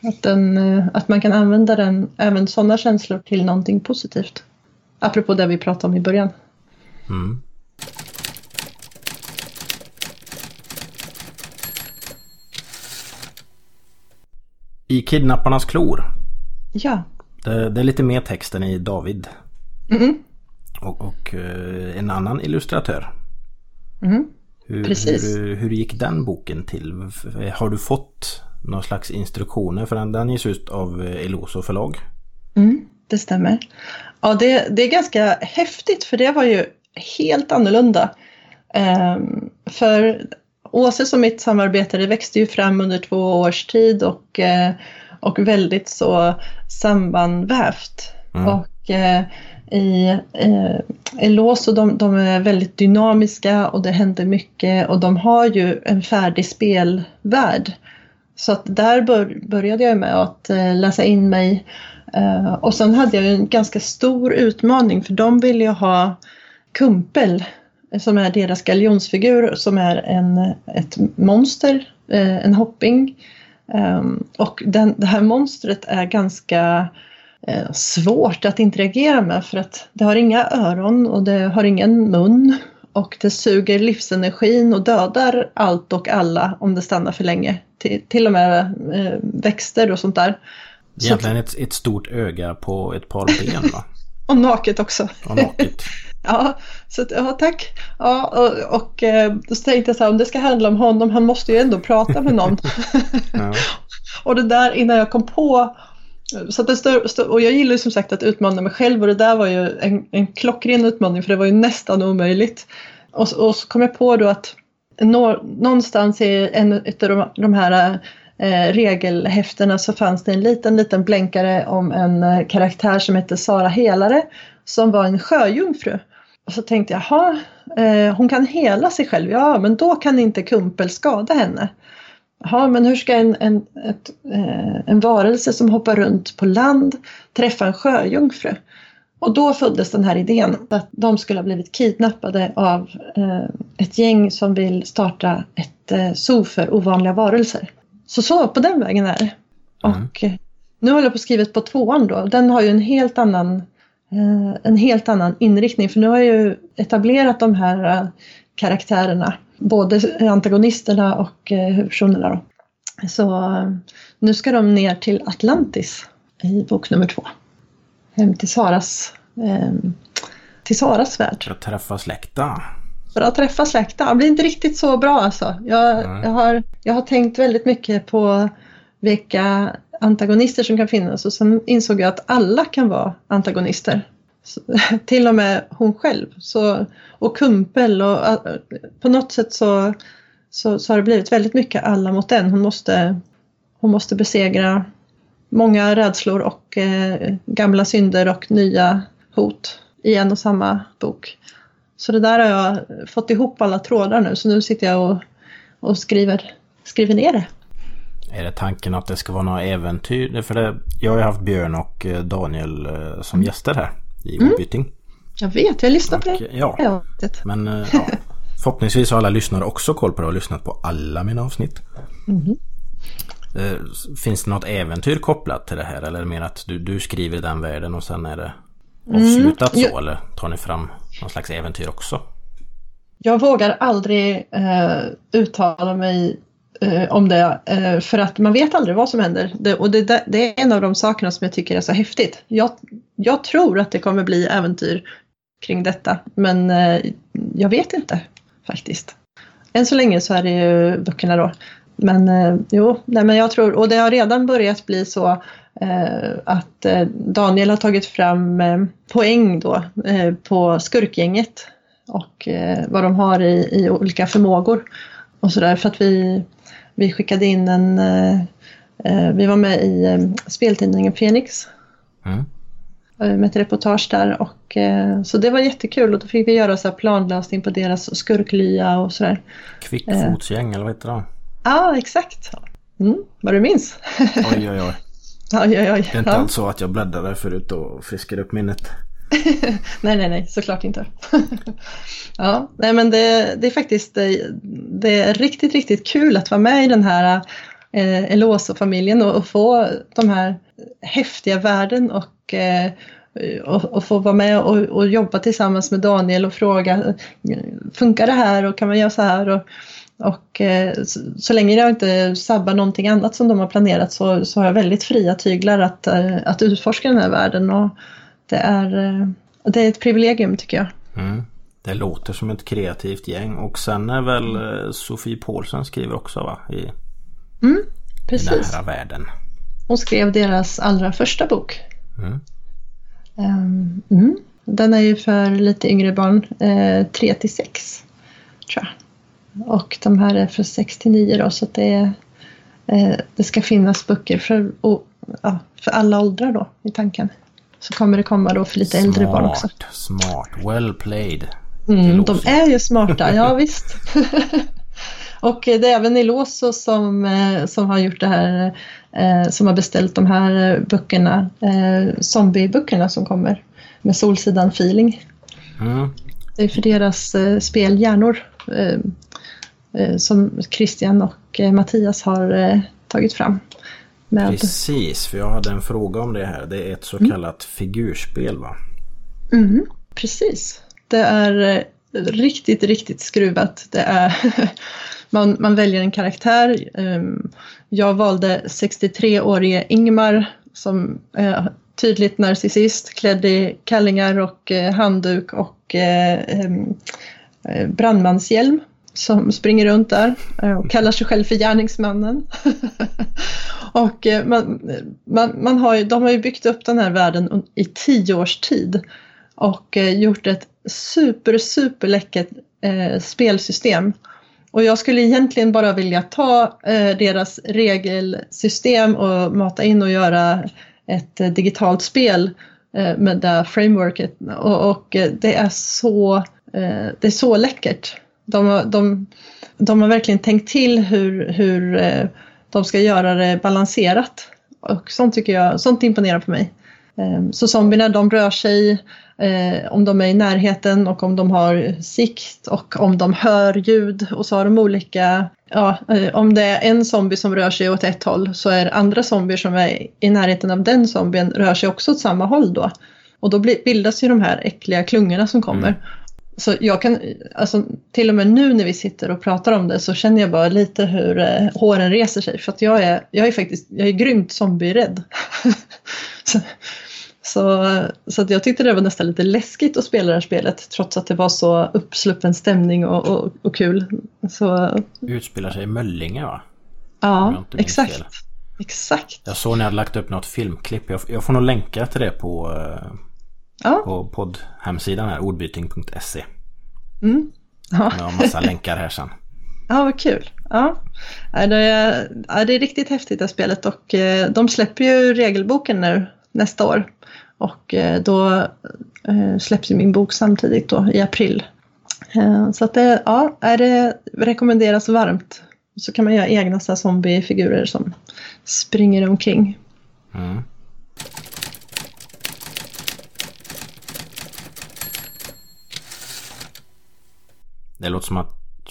Att, den, eh, att man kan använda den, även sådana känslor till någonting positivt. Apropå det vi pratade om i början. Mm. I Kidnapparnas klor. Ja. Det, det är lite mer text än i David. Mm. Och, och eh, en annan illustratör. Mm. Hur, Precis. Hur, hur gick den boken till? Har du fått någon slags instruktioner? För den, den ges ut av eh, Eloso förlag. Mm, det stämmer. Ja, det, det är ganska häftigt för det var ju helt annorlunda. Ehm, för Åses och mitt samarbete det växte ju fram under två års tid och, eh, och väldigt så sammanvävt. Mm. Och eh, i eh, Eloso de, de är väldigt dynamiska och det händer mycket och de har ju en färdig spelvärld. Så att där bör, började jag med att eh, läsa in mig Eh, och sen hade jag en ganska stor utmaning för de ville ju ha Kumpel eh, som är deras galjonsfigur som är en, ett monster, eh, en hopping. Ehm, och den, det här monstret är ganska eh, svårt att interagera med för att det har inga öron och det har ingen mun och det suger livsenergin och dödar allt och alla om det stannar för länge. Till, till och med eh, växter och sånt där. Egentligen ett, ett stort öga på ett par ben va? *laughs* Och naket också. Och naket. *laughs* Ja, så att, ja tack. Ja, och, och eh, då tänkte jag så här, om det ska handla om honom, han måste ju ändå prata med någon. *laughs* Ja. och det där innan jag kom på, så att det stör, stör, och jag gillar ju som sagt att utmana mig själv och det där var ju en, en klockren utmaning för det var ju nästan omöjligt. Och, så- och så kom jag på då att nå, någonstans i en av de, de här eh, regelhäftena så fanns det en liten, liten blänkare om en eh, karaktär som hette Sara Helare som var en sjöjungfru. Och så tänkte jag, jaha, eh, hon kan hela sig själv, ja men då kan inte Kumpel skada henne. Jaha, men hur ska en, en, ett, eh, en varelse som hoppar runt på land träffa en sjöjungfru? Och då föddes den här idén att de skulle ha blivit kidnappade av eh, ett gäng som vill starta ett eh, zoo för ovanliga varelser. Så så, på den vägen är det. Mm. Och eh, nu håller jag på att skriva på tvåan då. Den har ju en helt annan en helt annan inriktning för nu har jag ju etablerat de här karaktärerna. Både antagonisterna och eh, huvudpersonerna. Då. Så eh, nu ska de ner till Atlantis i bok nummer två. Hem till Saras, eh, till Saras värld. För att träffa släkta. För att träffa släkten. Det blir inte riktigt så bra alltså. Jag, Nej. jag, har, jag har tänkt väldigt mycket på vilka antagonister som kan finnas och sen insåg jag att alla kan vara antagonister. *laughs* Till och med hon själv. Så, och Kumpel och äh, på något sätt så, så, så har det blivit väldigt mycket alla mot en. Hon måste, hon måste besegra många rädslor och eh, gamla synder och nya hot i en och samma bok. Så det där har jag fått ihop alla trådar nu så nu sitter jag och, och skriver, skriver ner det. Är det tanken att det ska vara några äventyr? För det, jag har ju haft Björn och eh, Daniel eh, som gäster här i Ordbyting. Jag vet, jag lyssnar på det. ja, men eh, *laughs* ja. förhoppningsvis har alla lyssnare också koll på det och lyssnat på alla mina avsnitt. Eh, Finns det något äventyr kopplat till det här eller är det mer att du, du skriver den världen och sen är det avslutat så Ja. eller tar ni fram någon slags äventyr också? Jag vågar aldrig eh, uttala mig eh, om det. Eh, för att man vet aldrig vad som händer. Det, och det, det, är en av de sakerna som jag tycker är så häftigt. Jag, jag tror att det kommer bli äventyr kring detta. Men eh, jag vet inte faktiskt. Än så länge så är det ju böckerna då. Men eh, jo, nej, men jag tror, och det har redan börjat bli så eh, att eh, Daniel har tagit fram eh, poäng då eh, på skurkgänget och eh, vad de har i, i olika förmågor och sådär för att vi, vi skickade in en, eh, eh, vi var med i eh, speltidningen Phoenix Mm. med ett reportage där och eh, så det var jättekul och då fick vi göra så här planlösning på deras skurklya och sådär. Kvickfotsgäng eller vad heter det? Ja, exakt. Mm, vad du minns. Oj oj oj. *laughs* oj, oj, oj. Det är inte Ja. alls så att jag bläddrade förut och friskade upp minnet. *laughs* Nej, nej, nej, såklart inte. *laughs* ja, nej, men det, det är faktiskt det, det är riktigt, riktigt kul att vara med i den här eh, Eloso-familjen och, och få de här häftiga värden och, eh, och, och få vara med och, och jobba tillsammans med Daniel och fråga funkar det här och kan man göra så här? Och, och eh, så, så länge jag inte sabbar någonting annat som de har planerat så, så har jag väldigt fria tyglar att, eh, att utforska den här världen och det är, eh, det är ett privilegium tycker jag. Mm. Det låter som ett kreativt gäng och sen är väl eh, Sofie Paulsen skriver också va? I den Precis. här världen. Hon skrev deras allra första bok. Mm. Ehm, mm. Den är ju för lite yngre barn, eh, 3 till 6 tror jag. Och de här är för 6 till 9 då så att det, är, eh, det ska finnas böcker för, och, ja, för alla åldrar då i tanken. Så kommer det komma då för lite äldre barn också. Smart, smart. Well played. Mm, de är ju smarta, ja *laughs* visst. *laughs* och det är även Iloso som, eh, som har gjort det här, eh, som har beställt de här böckerna, eh, zombieböckerna som kommer med Solsidan feeling. Mm. Det är för deras spel Hjärnor som Christian och Mattias har tagit fram. Med, Precis, för jag hade en fråga om det här. Det är ett så kallat figurspel va? Mm, precis. Det är eh, riktigt, riktigt skruvat. Det är, *laughs* man, man väljer en karaktär. Ehm, Jag valde 63-årige Ingmar som är tydligt narcissist, klädd i kallingar och eh, handduk och eh, em, eh, brandmanshjälm som springer runt där eh, och kallar sig själv för gärningsmannen. *laughs* och eh, man, man, man har ju, de har ju byggt upp den här världen i tio års tid och eh, gjort ett super, super läckert eh, spelsystem. Och jag skulle egentligen bara vilja ta eh, deras regelsystem och mata in och göra ett eh, digitalt spel eh, med det frameworket. Och, och det är så, eh, det är så läckert. De, har- de, de har verkligen tänkt till hur, hur eh, de ska göra det balanserat. Och sånt tycker jag, sånt imponerar på mig. Ehm, så zombierna de rör sig eh, om de är i närheten och om de har sikt och om de hör ljud och så har de olika, ja, eh, om det är en zombie som rör sig åt ett håll så är andra zombier som är i närheten av den zombien rör sig också åt samma håll då. Och då bildas ju de här äckliga klungorna som kommer. Mm. Så jag kan, alltså till och med nu när vi sitter och pratar om det så känner jag bara lite hur eh, håren reser sig för att jag är, jag är faktiskt, jag är grymt zombie-rädd. *laughs* så, så, så att jag tyckte det var nästan lite läskigt att spela det här spelet trots att det var så uppsluppen stämning och, och, och kul. Så Utspelar sig i Möllinge va? Jag ja, exakt. fel. Exakt. Jag såg ni hade lagt upp något filmklipp. Jag, jag får nog länka till det på, eh, Ja. på poddhemsidan här, ordbyting.se. Mm. Ja. Jag har massa länkar här sen. *laughs* Ja, vad kul. Ja. Ja, Det, är, ja, det är riktigt häftigt det här spelet och eh, de släpper ju regelboken nu nästa år. Och då släpps ju min bok samtidigt då i april. Så att det, ja, är det rekommenderas varmt. Så kan man göra egna så här zombiefigurer som springer omkring. Mm. Det låter som att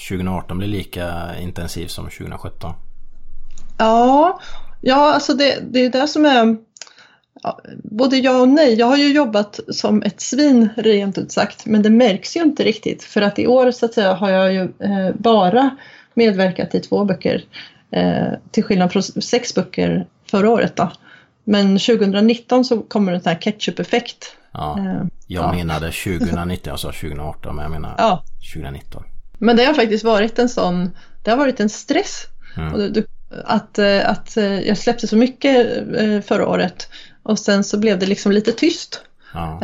2018 blir lika intensiv som 2017. Ja, ja alltså det, det är det som är ja, både ja och nej. Jag har ju jobbat som ett svin rent ut sagt, men det märks ju inte riktigt för att i år så att säga har jag ju eh, bara medverkat i två böcker. Eh, till skillnad från sex böcker förra året då. Men 2019 så kommer en sån här ketchup-effekt. Ja. Eh, Jag ja. menade *laughs* 2019, jag sa 2018 men jag menar Ja. 2019. Men det har faktiskt varit en sån, det har varit en stress. Mm. Och du, att, eh, att eh, jag släppte så mycket förra året och sen så blev det liksom lite tyst. Ja.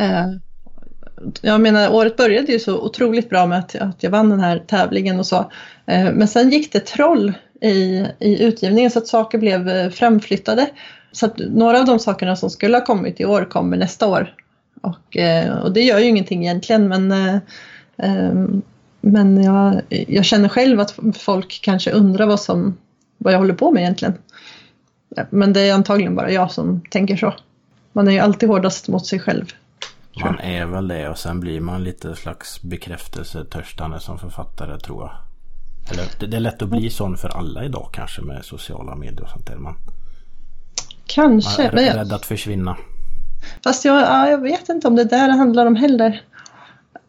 Jag menar, året började ju så otroligt bra med att, att jag vann den här tävlingen och så. Men sen gick det troll i, i utgivningen så att saker blev framflyttade. Så att några av de sakerna som skulle ha kommit i år kommer nästa år. Och, eh, och det gör ju ingenting egentligen men, eh, ehm, men jag, jag känner själv att folk kanske undrar vad, som, vad jag håller på med egentligen. Men det är antagligen bara jag som tänker så. Man är ju alltid hårdast mot sig själv. Man är väl det och sen blir man lite slags bekräftelsetörstande som författare tror jag. Eller det, det är lätt att bli sån för alla idag kanske med sociala medier och sånt där. Man, man Kanske, är men jag, rädd att försvinna. fast jag, ja, jag vet inte om det där handlar om heller.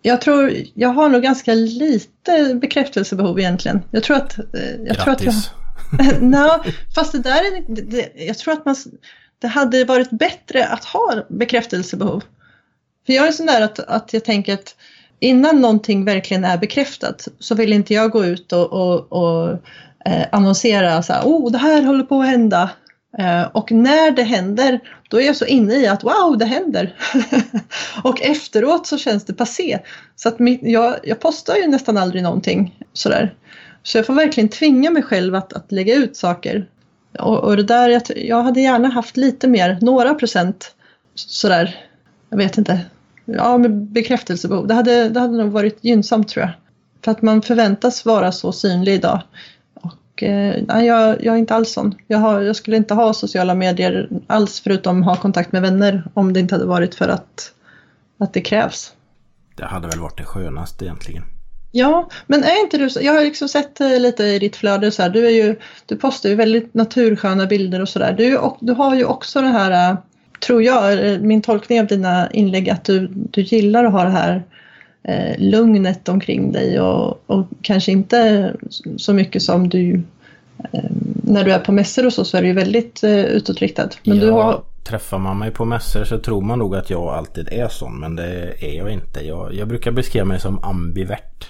Jag tror, jag har nog ganska lite bekräftelsebehov egentligen. Jag tror att... eh, Jag tror att jag, Grattis! *laughs* Nej, fast det där är, det, jag tror att man, det hade varit bättre att ha bekräftelsebehov. För jag är sån där att, att jag tänker att innan någonting verkligen är bekräftat så vill inte jag gå ut och, och, och eh, annonsera så här, oh det här håller på att hända. Eh, och när det händer, då är jag så inne i att wow, det händer. *laughs* och efteråt så känns det passé. Så att mitt, jag, jag postar ju nästan aldrig någonting sådär. Så jag får verkligen tvinga mig själv att, att lägga ut saker. Och, och det där, jag, jag hade gärna haft lite mer, några procent sådär, jag vet inte, ja med bekräftelsebehov. Det hade, det hade nog varit gynnsamt tror jag. För att man förväntas vara så synlig idag. Och eh, nej, jag, jag är inte alls sån. Jag, har, jag skulle inte ha sociala medier alls förutom ha kontakt med vänner om det inte hade varit för att, att det krävs. Det hade väl varit det skönaste egentligen. Ja, men är inte du jag har liksom sett eh, lite i ditt flöde så här, du, är ju, du postar ju väldigt natursköna bilder och sådär. Du, och- du har ju också det här, eh, tror jag, min tolkning av dina inlägg, att du, du gillar att ha det här eh, lugnet omkring dig och, och kanske inte så mycket som du, eh, när du är på mässor och så, så är du väldigt eh, utåtriktad. Men du Ja, har, Träffar man mig på mässor så tror man nog att jag alltid är sån men det är jag inte. Jag, jag brukar beskriva mig som ambivert.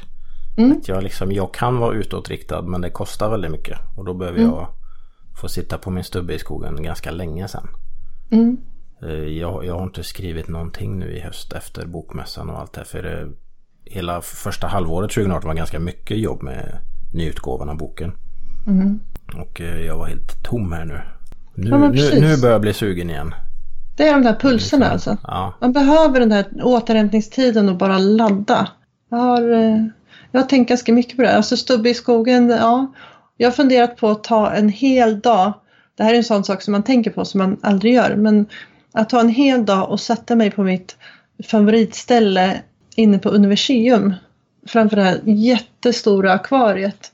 Mm. Att jag, liksom, jag kan vara utåtriktad men det kostar väldigt mycket. Och då behöver Mm. jag få sitta på min stubbe i skogen ganska länge sen. mm, Eh, Jag, jag har inte skrivit någonting nu i höst efter bokmässan och allt det här. För det, hela första halvåret 2018 var ganska mycket jobb med nyutgåvan av boken. mm. Och eh, jag var helt tom här nu. Nu, Ja, nu, nu börjar jag bli sugen igen. det är de där pulserna alltså. Ja, Man behöver den där återhämtningstiden och bara ladda. Jag har, eh, jag har tänkt ganska mycket på det. Alltså stubbe i skogen, ja. Jag har funderat på att ta en hel dag. Det här är en sån sak som man tänker på som man aldrig gör. Men att ta en hel dag och sätta mig på mitt favoritställe inne på Universium. Framför det här jättestora akvariet.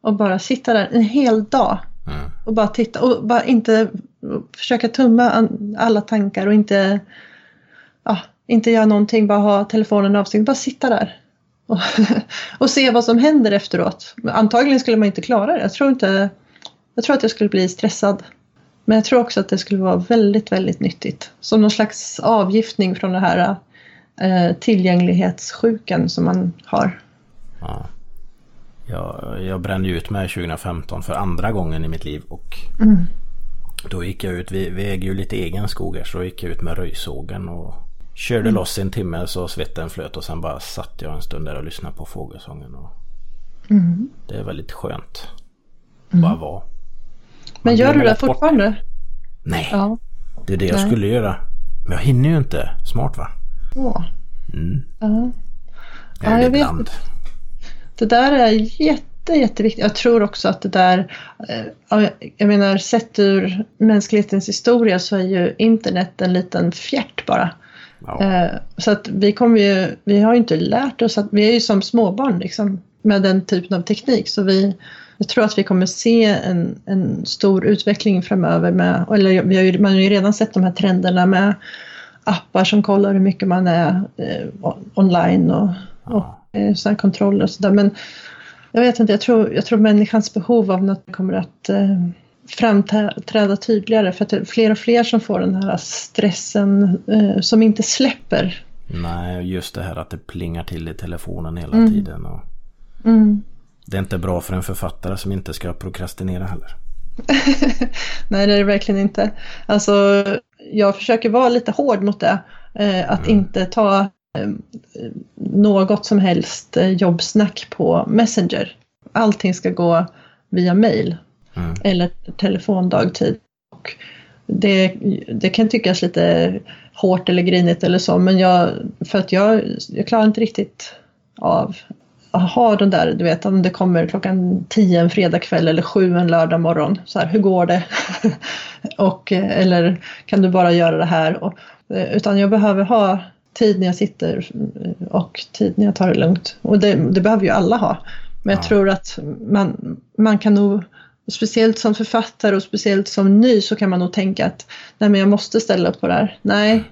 Och bara sitta där en hel dag. mm. Och bara titta och bara inte försöka tumma alla tankar och inte, ja, inte göra någonting, bara ha telefonen avstängd, bara sitta där. Och, *laughs* och se vad som händer efteråt. Antagligen skulle man inte klara det. Jag tror, inte, jag tror att jag skulle bli stressad. Men jag tror också att det skulle vara väldigt, väldigt nyttigt. Som någon slags avgiftning från det här eh, tillgänglighetssjukan som man har. Ja. Jag, jag brände ut mig 2015 för andra gången i mitt liv och då gick jag ut, vi, vi äger ju lite egen skog här så gick jag ut med röjsågen och körde loss en timme så svetten flöt och sen bara satt jag en stund där och lyssnade på fågelsången. Och Det är väldigt skönt. Bara vara. Men gör du det lätt bort. fortfarande? Nej, Ja. det är det jag Nej. skulle göra. Men jag hinner ju inte. Smart va? Åh. Mm. Ja. Ja, jag vet ibland. Det där är jätte, jätteviktigt. Jag tror också att det där, eh, ja, jag- jag menar sett ur mänsklighetens historia så är ju internet en liten fjärt bara. Ja. Eh, Så att vi kommer ju, vi har ju inte lärt oss att, vi är ju som småbarn liksom med den typen av teknik så vi, jag tror att vi kommer se en, en stor utveckling framöver med, eller vi har ju, man har ju redan sett de här trenderna med appar som kollar hur mycket man är eh, on- online och, och eh, sådana kontroller och sådär. Men jag vet inte, jag tror, jag tror människans behov av något kommer att eh, framträda tydligare för att det är fler och fler som får den här stressen eh, som inte släpper. Nej, just det här att det plingar till i telefonen hela Mm. tiden. Och Mm. det är inte bra för en författare som inte ska prokrastinera heller. *laughs* Nej, det är det verkligen inte. Alltså, jag försöker vara lite hård mot det. Eh, att inte ta eh, något som helst eh, jobbsnack på Messenger. Allting ska gå via mail Mm. eller telefondagtid. Och det, det kan tyckas lite hårt eller grinigt eller så, men jag, för att jag, jag klarar inte riktigt av ha den där, du vet om det kommer klockan 10 en fredagkväll eller 7 en lördag morgon. Så här, hur går det? *laughs* och, eh, eller kan du bara göra det här? Och, eh, utan jag behöver ha tid när jag sitter eh, och tid när jag tar det lugnt. Och det, det behöver ju alla ha. Men jag Ja. tror att man, man kan nog, speciellt som författare och speciellt som ny så kan man nog tänka att nej men jag måste ställa upp på det här. Nej,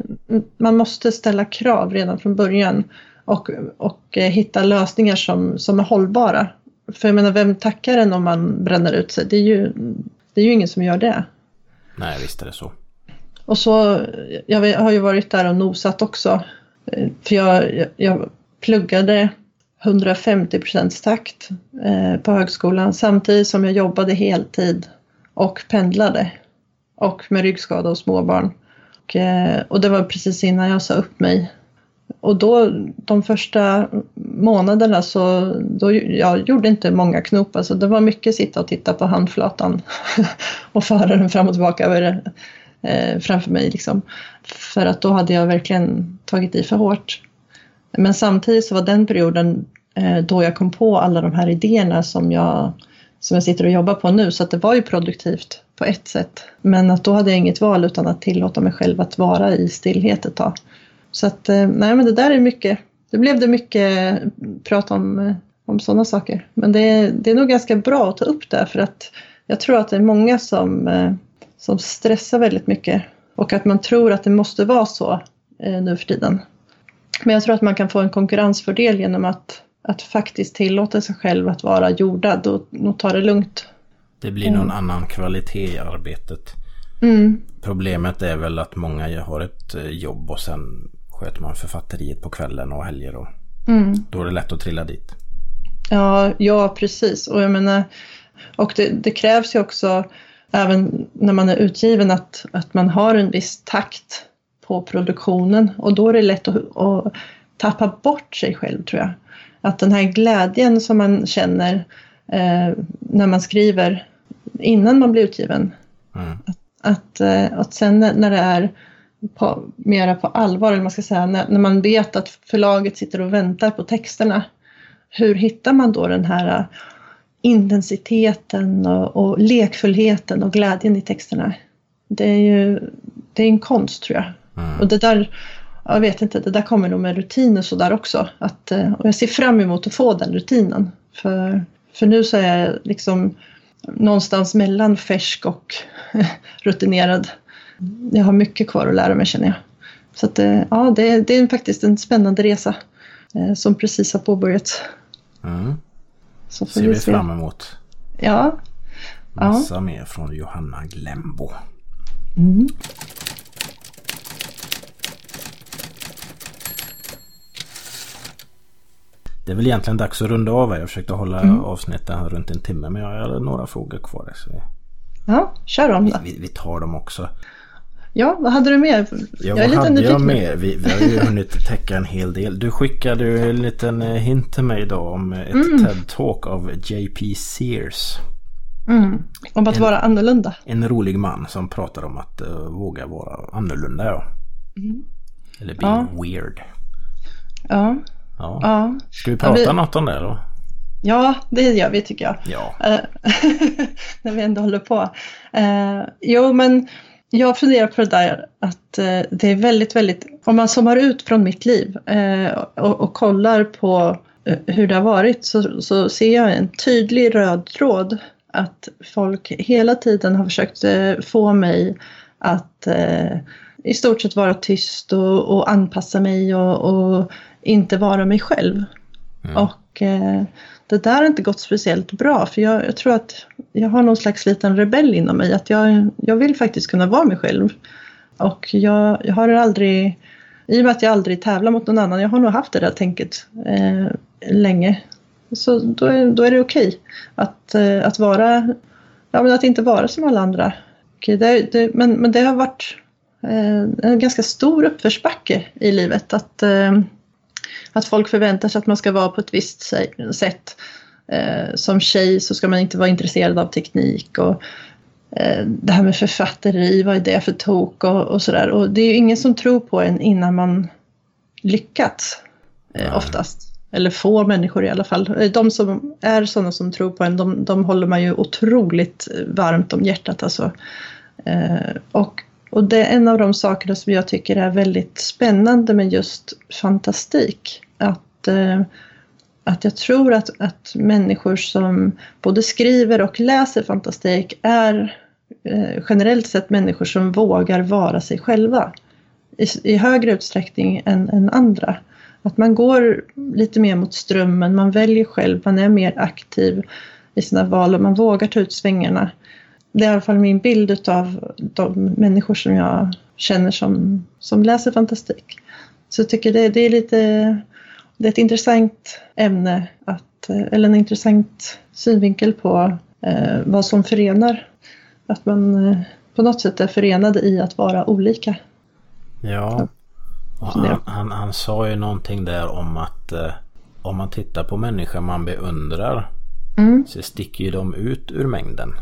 man måste ställa krav redan från början och, och eh, hitta lösningar som, som är hållbara. För jag menar, vem tackar en om man bränner ut sig? Det är ju, det är ju ingen som gör det. Nej, visst är det så. Och så, jag har ju varit där och nosat också. Eh, För jag, jag, pluggade 150 takt eh, på högskolan samtidigt som jag jobbade heltid och pendlade. Och med ryggskada och småbarn. Och, och det var precis innan jag sa upp mig. Och då, de första månaderna så, då, jag gjorde inte många knop. Alltså det var mycket sitta och titta på handflatan *laughs* och föra den fram och tillbaka över, eh, framför mig. Liksom. För att då hade jag verkligen tagit i för hårt. Men samtidigt så var den perioden eh, då jag kom på alla de här idéerna som jag, som jag sitter och jobbar på nu. Så att det var ju produktivt på ett sätt. Men att då hade jag inget val utan att tillåta mig själv att vara i stillhet ett tag. Så att eh, nej men det där är mycket, det blev det mycket prat om, eh, om sådana saker. Men det, det är nog ganska bra att ta upp det för att jag tror att det är många som, eh, som stressar väldigt mycket och att man tror att det måste vara så nu för tiden. Men jag tror att man kan få en konkurrensfördel genom att, att faktiskt tillåta sig själv att vara jordad och, och ta det lugnt. Det blir någon annan kvalitet i arbetet. Mm. Problemet är väl att många har ett jobb och sen sköter man författeriet på kvällen och helger. Och Mm. då är det lätt att trilla dit. Ja, ja precis. Och jag menar, och det, det krävs ju också även när man är utgiven att, att man har en viss takt på produktionen och då är det lätt att, att tappa bort sig själv tror jag. Att den här glädjen som man känner eh, när man skriver innan man blir utgiven, Mm. att, eh, att sen när det är på, mera på allvar, eller man ska säga, när, när man vet att förlaget sitter och väntar på texterna, hur hittar man då den här eh, intensiteten och, och lekfullheten och glädjen i texterna? Det är ju det är en konst tror jag. Mm. Och det där, jag vet inte, det där kommer nog med rutin och sådär också. Att, eh, och jag ser fram emot att få den rutinen. För, för nu så är jag liksom någonstans mellan färsk och *laughs* rutinerad. Jag har mycket kvar att lära mig känner jag. Så att, eh, ja, det, är- det är faktiskt en spännande resa eh, som precis har påbörjats. Mm. Så Ser vi se. fram emot. Ja. Ja. Massa mer från Johanna Glembo. Mm. Det är väl egentligen dags att runda av här. Jag försökte hålla Mm. avsnittet här runt en timme men jag har några frågor kvar. Så ja, kör om då. vi, vi tar dem också. Ja, vad hade du mer? Ja, är vad lite hade jag mer? Vi, vi har ju hunnit täcka en hel del. Du skickade ju en liten eh, hint till mig idag om ett Mm. TED-talk av JP Sears. Mm. Om att vara annorlunda. En rolig man som pratar om att eh, våga vara annorlunda. Ja. Eller be Ja. weird. Ja, Ja. ja. Ska vi prata Ja, vi- något om det då? ja det gör vi tycker jag. Ja. Eh, *laughs* när vi ändå håller på. Eh, jo, men jag funderar på det där att eh, det är väldigt, väldigt, om man zoomar ut från mitt liv eh, och, och kollar på eh, hur det har varit så, så ser jag en tydlig röd tråd att folk hela tiden har försökt få mig att eh, i stort sett vara tyst och, och anpassa mig och, och inte vara mig själv. Mm. Och eh, det där har inte gått speciellt bra för jag, jag tror att jag har någon slags liten rebell inom mig att jag, jag vill faktiskt kunna vara mig själv. Och jag, jag har aldrig, i och med att jag aldrig tävlar mot någon annan, jag har nog haft det där tänket eh, länge. Så då är, då är det okej att, eh, att vara, ja men att inte vara som alla andra. Okay, det, det, men, men det har varit eh, en ganska stor uppförsbacke i livet att eh, att folk förväntar sig att man ska vara på ett visst sätt. Eh, som tjej så ska man inte vara intresserad av teknik och eh, det här med författeri, vad är det för tok och, och sådär. Och det är ju ingen som tror på en innan man lyckats eh, oftast. Eller få människor i alla fall. De som är sådana som tror på en, de, de håller man ju otroligt varmt om hjärtat alltså. Och, och det är en av de sakerna som jag tycker är väldigt spännande med just fantastik. Att, eh, att jag tror att, att människor som både skriver och läser fantastik är eh, generellt sett människor som vågar vara sig själva i, i högre utsträckning än, än andra. Att man går lite mer mot strömmen, man väljer själv, man är mer aktiv i sina val och man vågar ta ut svängarna. Det är i alla fall min bild av de människor som jag känner som, som läser fantastik. Så jag tycker det, det är lite, det är ett intressant ämne, att, eller en intressant synvinkel på eh, vad som förenar. Att man eh, på något sätt är förenade i att vara olika. Ja. Han, han, han sa ju någonting där om att eh, om man tittar på människor man beundrar Mm. så sticker ju de ut ur mängden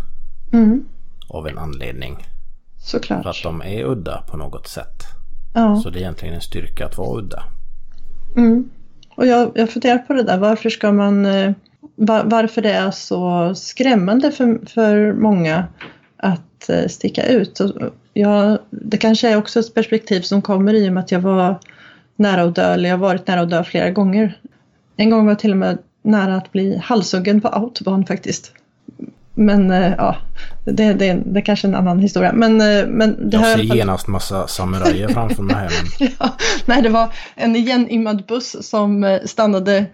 Mm. av en anledning. För att Såklart. de är udda på något sätt. Ja. Så det är egentligen en styrka att vara udda. Mm. Och jag, jag funderar på det där, varför ska man, eh, va- varför det är så skrämmande för, för många att eh, sticka ut. Och Jag, det kanske är också ett perspektiv som kommer i och med att jag var nära att dö, eller jag har varit nära att dö flera gånger. En gång var jag till och med nära att bli halshuggen på autobahn faktiskt. Men eh, ja, det, det, det är kanske en annan historia. Men, eh, men det Jag ser fall- genast massa samurajer framför mig här. Men *laughs* Ja, nej, det var en igenimmad buss som eh, stannade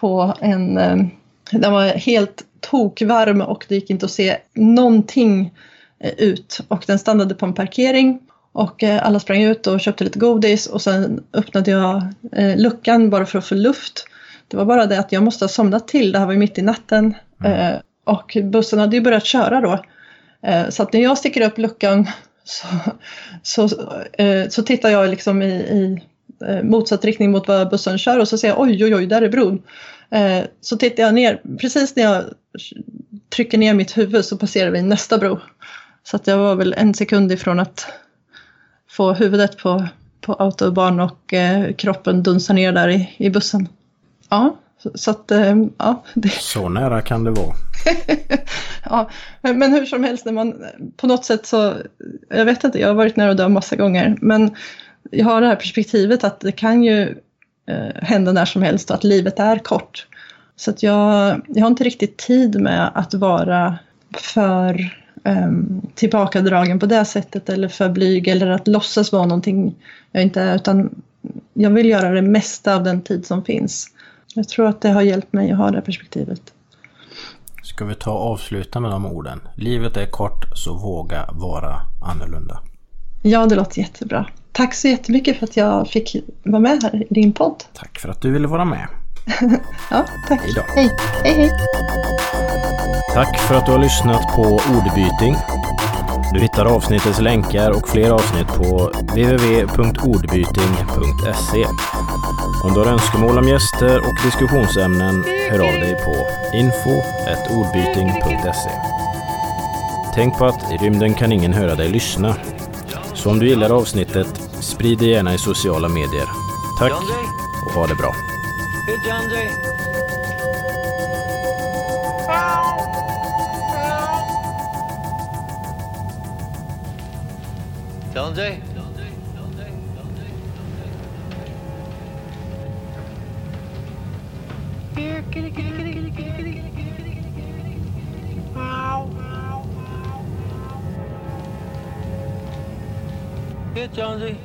på en... Den var helt tokvarm och det gick inte att se någonting ut. Och den stannade på en parkering och alla sprang ut och köpte lite godis och sen öppnade jag luckan bara för att få luft. Det var bara det att jag måste ha somnat till, det här var ju mitt i natten. Eh, och bussen hade ju börjat köra då. Eh, så att när jag sticker upp luckan så, så, eh, så tittar jag liksom i, i eh, motsatt riktning mot vad bussen kör och så ser jag oj, oj, oj, där är bron. Så tittar jag ner, precis när jag trycker ner mitt huvud så passerar vi nästa bro. Så att jag var väl en sekund ifrån att få huvudet på, på autobahn och kroppen dunsar ner där i, i bussen. Ja, så, att ja, det, så nära kan det vara. *laughs* ja, men, men hur som helst, när man på något sätt så, jag vet inte, jag har varit nära att dö massa gånger, men jag har det här perspektivet att det kan ju eh, hända när som helst och att livet är kort. Så att jag, jag har inte riktigt tid med att vara för ehm, tillbakadragen på det sättet eller för blyg eller att låtsas vara någonting jag inte är, utan jag vill göra det mesta av den tid som finns. Jag tror att det har hjälpt mig att ha det perspektivet. Ska vi ta och avsluta med de orden? Livet är kort så våga vara annorlunda. Ja, det låter jättebra. Tack så jättemycket för att jag fick vara med här i din podd. Tack för att du ville vara med. *laughs* Ja, tack. Hej då. Hej, hej, hej. Tack för att du har lyssnat på Ordbyting. Du hittar avsnittets länkar och fler avsnitt på www.ordbyting.se. Om du har önskemål om gäster och diskussionsämnen, hör av dig på info.ordbyting.se. Tänk på att i rymden kan ingen höra dig lyssna. Så om du gillar avsnittet, sprid det gärna i sociala medier. Tack och ha det bra. Hey, Here, kitty, kitty, kitty, kitty, kitty, kitty. Ow. Here, Jonesy.